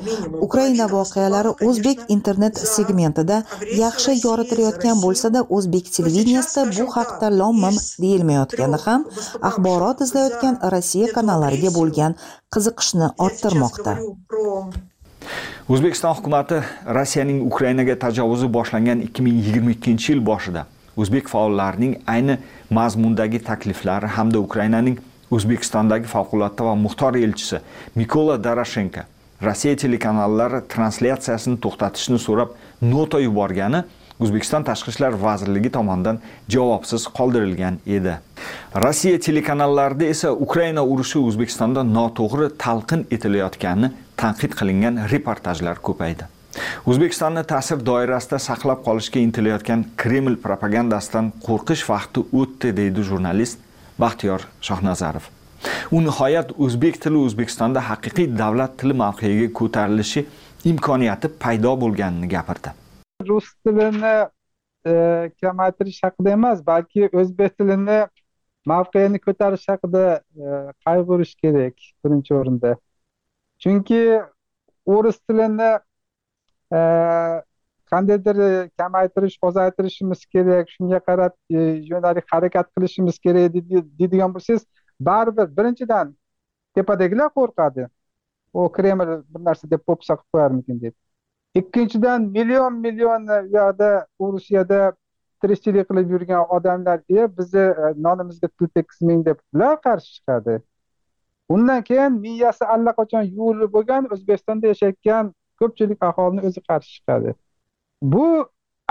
ukraina voqealari o'zbek internet segmentida yaxshi yoritilayotgan bo'lsada o'zbek televideniyasida bu haqda lom mim deyilmayotgani ham axborot izlayotgan rossiya kanallariga bo'lgan qiziqishni orttirmoqda. o'zbekiston hukumati rossiyaning ukrainaga tajovuzi boshlangan 2022 yil boshida o'zbek faollarining ayni mazmundagi takliflari hamda ukrainaning o'zbekistondagi favqulodda va muxtor elchisi mikola doroshenko rossiya telekanallari translyatsiyasini to'xtatishni so'rab nota yuborgani o'zbekiston tashqi ishlar vazirligi tomonidan javobsiz qoldirilgan edi. Rossiya telekanallarida esa ukraina urushi o'zbekistonda noto'g'ri talqin etilayotgani tanqid qilingan reportajlar ko'paydi. O'zbekistonni ta'sir doirasida saqlab qolishga intilayotgan kreml propagandasidan qo'rqish vaqti o'tdi deydi jurnalist baxtiyor shohnazarov. U nihoyat o'zbek tili o'zbekistonda haqiqiy davlat tili mavqeiga ko'tarilishi imkoniyati paydo bo'lganini gapirdi. Rus tilini e, kamaytirish haqida emas balki o'zbek tilini mavqeini ko'tarish haqida e, qayg'urish kerak birinchi o'rinda. Chunki o'ris tilini e, qandaydir kamaytirish ozaytirishimiz kerak shunga qarab e, yo'nalik harakat qilishimiz kerak deydigan bo'lsangiz baribir birinchidan tepadagilar qo'rqadi. U kreml bir narsa deb po'pisa qilib qo'yarmikin deb. Ikkinchidan million million u yoqda rusiyada tirikchilik qilib yurgan odamlar e bizni nonimizga pul tekkizmang deb ular qarshi chiqadi. Undan keyin miyasi allaqachon yuvilib bo'lgan o'zbekistonda yashayotgan ko'pchilik aholini o'zi qarshi chiqadi. Bu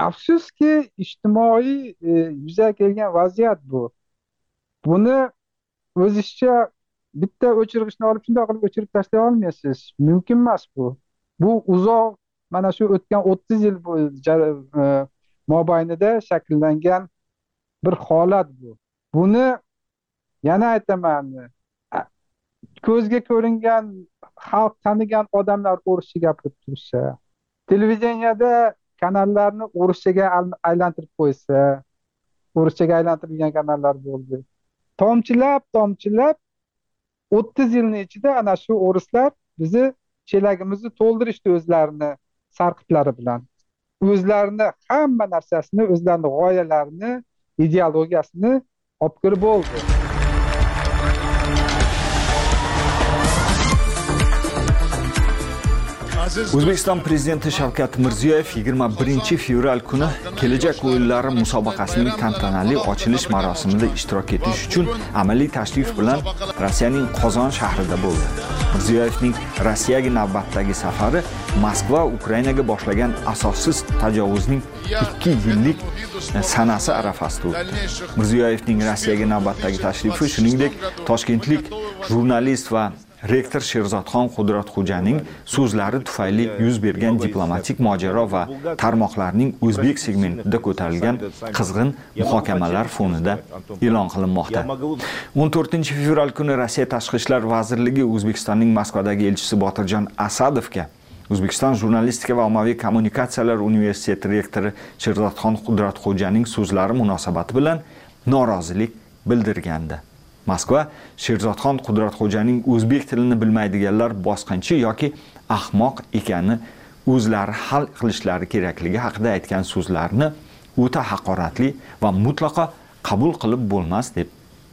afsuski ijtimoiy e, yuzaga kelgan vaziyat bu. Buni o'zizcha bitta o'chirgichni olib shundoq qilib o'chirib tashlay olmaysiz. Mumkin emas bu. Bu uzoq mana shu o'tgan o'ttiz yil e, mobaynida shakllangan bir holat bu. Buni yana aytaman ko'zga ko'ringan xalq tanigan odamlar o'rischa gapirib tursa televideniyada kanallarni o'rischaga aylantirib qo'ysa o'rischaga aylantirilgan kanallar bo'ldi. Tomchilab tomchilab o'ttiz yilni ichida ana shu o'rislar bizni chelagimizni to'ldirishdi o'zlarini. Sarqitlari bilan. O'zlarini hamma narsasini o'zlarini g'oyalarini ideologiyasini olib kirib bo'ldi o'zbekiston prezidenti shavkat mirziyoyev 21 fevral kuni kelajak o'yinlari musobaqasining tantanali ochilish marosimida ishtirok etish uchun amaliy tashrif bilan rossiyaning qozon shahrida bo'ldi mirziyoyevning rossiyaga navbatdagi safari moskva ukrainaga boshlagan asossiz tajovuzning 2 yillik sanasi arafasida o'tdi. Mirziyoyevning rossiyaga navbatdagi tashrifi shuningdek toshkentlik jurnalist va rektor sherzodxon qudratxo'janing so'zlari tufayli yuz bergan diplomatik mojaro va tarmoqlarning o'zbek segmentida ko'tarilgan qizg'in muhokamalar fonida e'lon qilinmoqda. 14 fevral kuni rossiya tashqi ishlar vazirligi o'zbekistonning moskvadagi elchisi botirjon asadovga o'zbekiston jurnalistika va ommaviy kommunikatsiyalar universiteti rektori sherzodxon qudratxo'janing so'zlari munosabati bilan norozilik bildirgandi. Moskva sherzodxon qudratxo'janing o'zbek tilini bilmaydiganlar bosqinchi yoki ahmoq ekani o'zlari hal qilishlari kerakligi haqida aytgan so'zlarini o'ta haqoratli va mutlaqo qabul qilib bo'lmas deb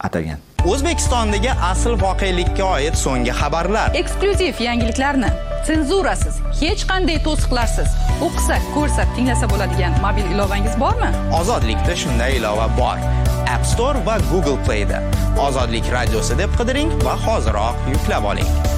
atagan. O'zbekistondagi asl voqelikka oid so'nggi xabarlar. Eksklyuziv yangiliklarni senzurasiz hech qanday to'siqlarsiz o'qisak ko'rsak tinglasa bo'ladigan mobil ilovangiz bormi? Ozodlikda shunday ilova bor. App store va google playda. Ozodlik radiosi deb qidiring va hoziroq yuklab oling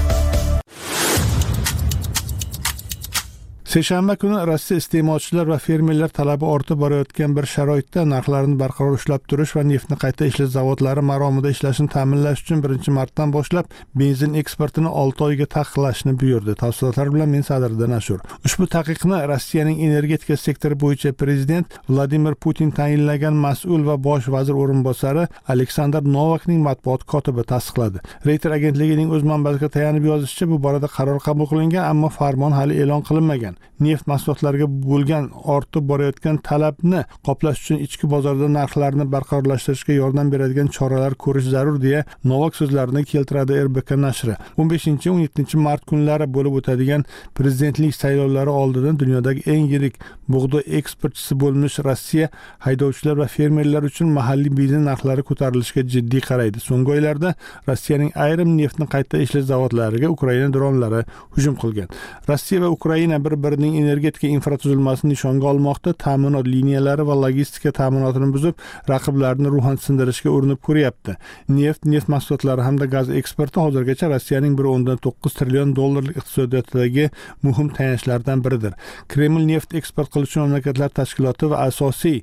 seshanba kuni rossiya iste'molchilar va fermerlar talabi ortib borayotgan bir sharoitda narxlarni barqaror ushlab turish va neftni qayta ishlash zavodlari maromida ishlashini ta'minlash uchun birinchi martdan boshlab benzin eksportini olti oyga taqiqlashni buyurdi. Tafsilotlar bilan men sadriddin ashur ushbu taqiqni rossiyaning energetika sektori bo'yicha prezident vladimir putin tayinlagan mas'ul va bosh vazir o'rinbosari aleksandr novakning matbuot kotibi tasdiqladi. Reyter agentligining o'z manbasiga tayanib yozishicha bu borada qaror qabul qilingan ammo farmon hali e'lon qilinmagan. Neft mahsulotlariga bo'lgan ortib borayotgan talabni qoplash uchun ichki bozorda narxlarni barqarorlashtirishga yordam beradigan choralar ko'rish zarur deya novak so'zlarini keltiradi rbk nashri. o'n beshinchi o'n yettinchi mart kunlari bo'lib o'tadigan prezidentlik saylovlari oldidan dunyodagi eng yirik bug'doy eksportchisi bo'lmish rossiya haydovchilar va fermerlar uchun mahalliy benzin narxlari ko'tarilishiga jiddiy qaraydi. So'nggi oylarda rossiyaning ayrim neftni qayta ishlash zavodlariga ukraina dronlari hujum qilgan. Rossiya va ukraina bir birining energetika infratuzilmasini nishonga olmoqda. Ta'minot liniyalari va logistika ta'minotini buzib raqiblarini ruhan sindirishga urinib ko'ryapti. Neft neft mahsulotlari hamda gaz eksporti hozirgacha rossiyaning bir o'ndan to'qqiz trillion dollarlik iqtisodiyotidagi muhim tayanchlardan biridir. Kreml neft eksport qiluvchi mamlakatlar tashkiloti va asosiy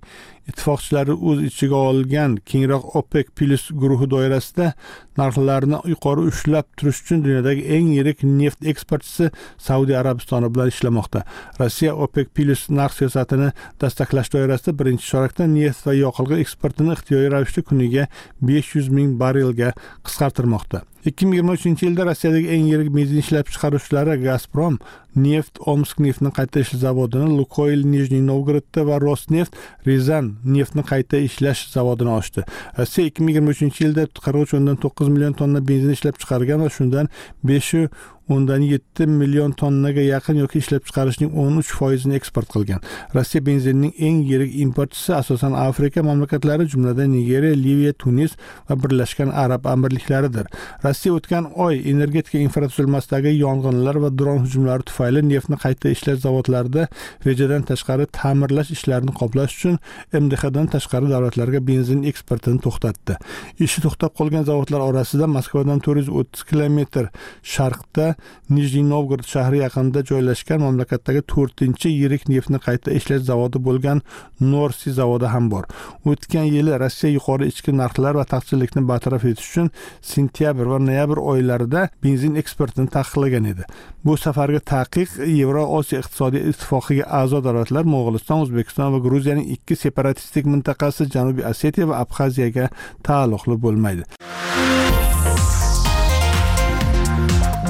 ittifoqchilari o'z ichiga olgan kengroq opec plus guruhi doirasida narxlarni yuqori ushlab turish uchun dunyodagi eng yirik neft eksportchisi saudiya arabistoni bilan ishlamoqda. Rossiya opec plus narx siyosatini dastaklash doirasida birinchi chorakda neft va yoqilg'i eksportini ixtiyoriy ravishda kuniga besh yuz ming barrelga qisqartirmoqda. 2023 yilda Rossiyadagi eng yirik benzin ishlab chiqaruvchilari Gazprom, Neft Omsk neftni qayta ishlash zavodini, Lukoil Nijniy Novgorodda va Rosneft rizan neftni qayta ishlash zavodini ochdi. Rossiya 2023 yilda 43.9 million tonna benzin ishlab chiqargan va shundan 5 o'ndan 7 million tonnaga yaqin yoki ishlab chiqarishning 13 foizini eksport qilgan. Rossiya benzinining eng yirik importchisi asosan afrika mamlakatlari jumladan nigeriya liviya tunis va birlashgan arab amirliklaridir. Rossiya o'tgan oy energetika infratuzilmasidagi yong'inlar va dron hujumlari tufayli neftni qayta ishlash zavodlarida rejadan tashqari ta'mirlash ishlarini qoplash uchun mdhdan tashqari davlatlarga benzin eksportini to'xtatdi. Ishi to'xtab qolgan zavodlar orasida moskvadan to'rt yuz o'ttiz kilometr sharqda nijniy novgorod shahri yaqinida joylashgan mamlakatdagi to'rtinchi yirik neftni qayta ishlash zavodi bo'lgan norsi zavodi ham bor. O'tgan yili rossiya yuqori ichki narxlar va taqchillikni bartaraf etish uchun sentyabr va noyabr oylarida benzin eksportini taqiqlagan edi. Bu safargi taqiq yevro osiyo iqtisodiy ittifoqiga a'zo davlatlar mo'g'uliston o'zbekiston va gruziyaning ikki separatistik mintaqasi janubiy osetiya va abxaziyaga taalluqli bo'lmaydi.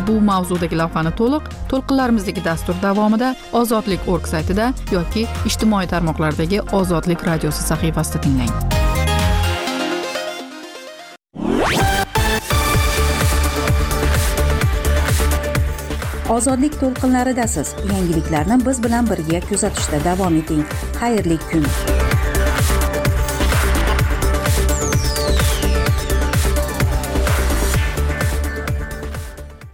Bu mavzudagi lavhani to'liq to'lqinlarimizdagi dastur davomida ozodlik org saytida yoki ijtimoiy tarmoqlardagi ozodlik radiosi sahifasida tinglang. Ozodlik to'lqinlaridasiz. Yangiliklarni biz bilan birga kuzatishda davom eting. Xayrli kun.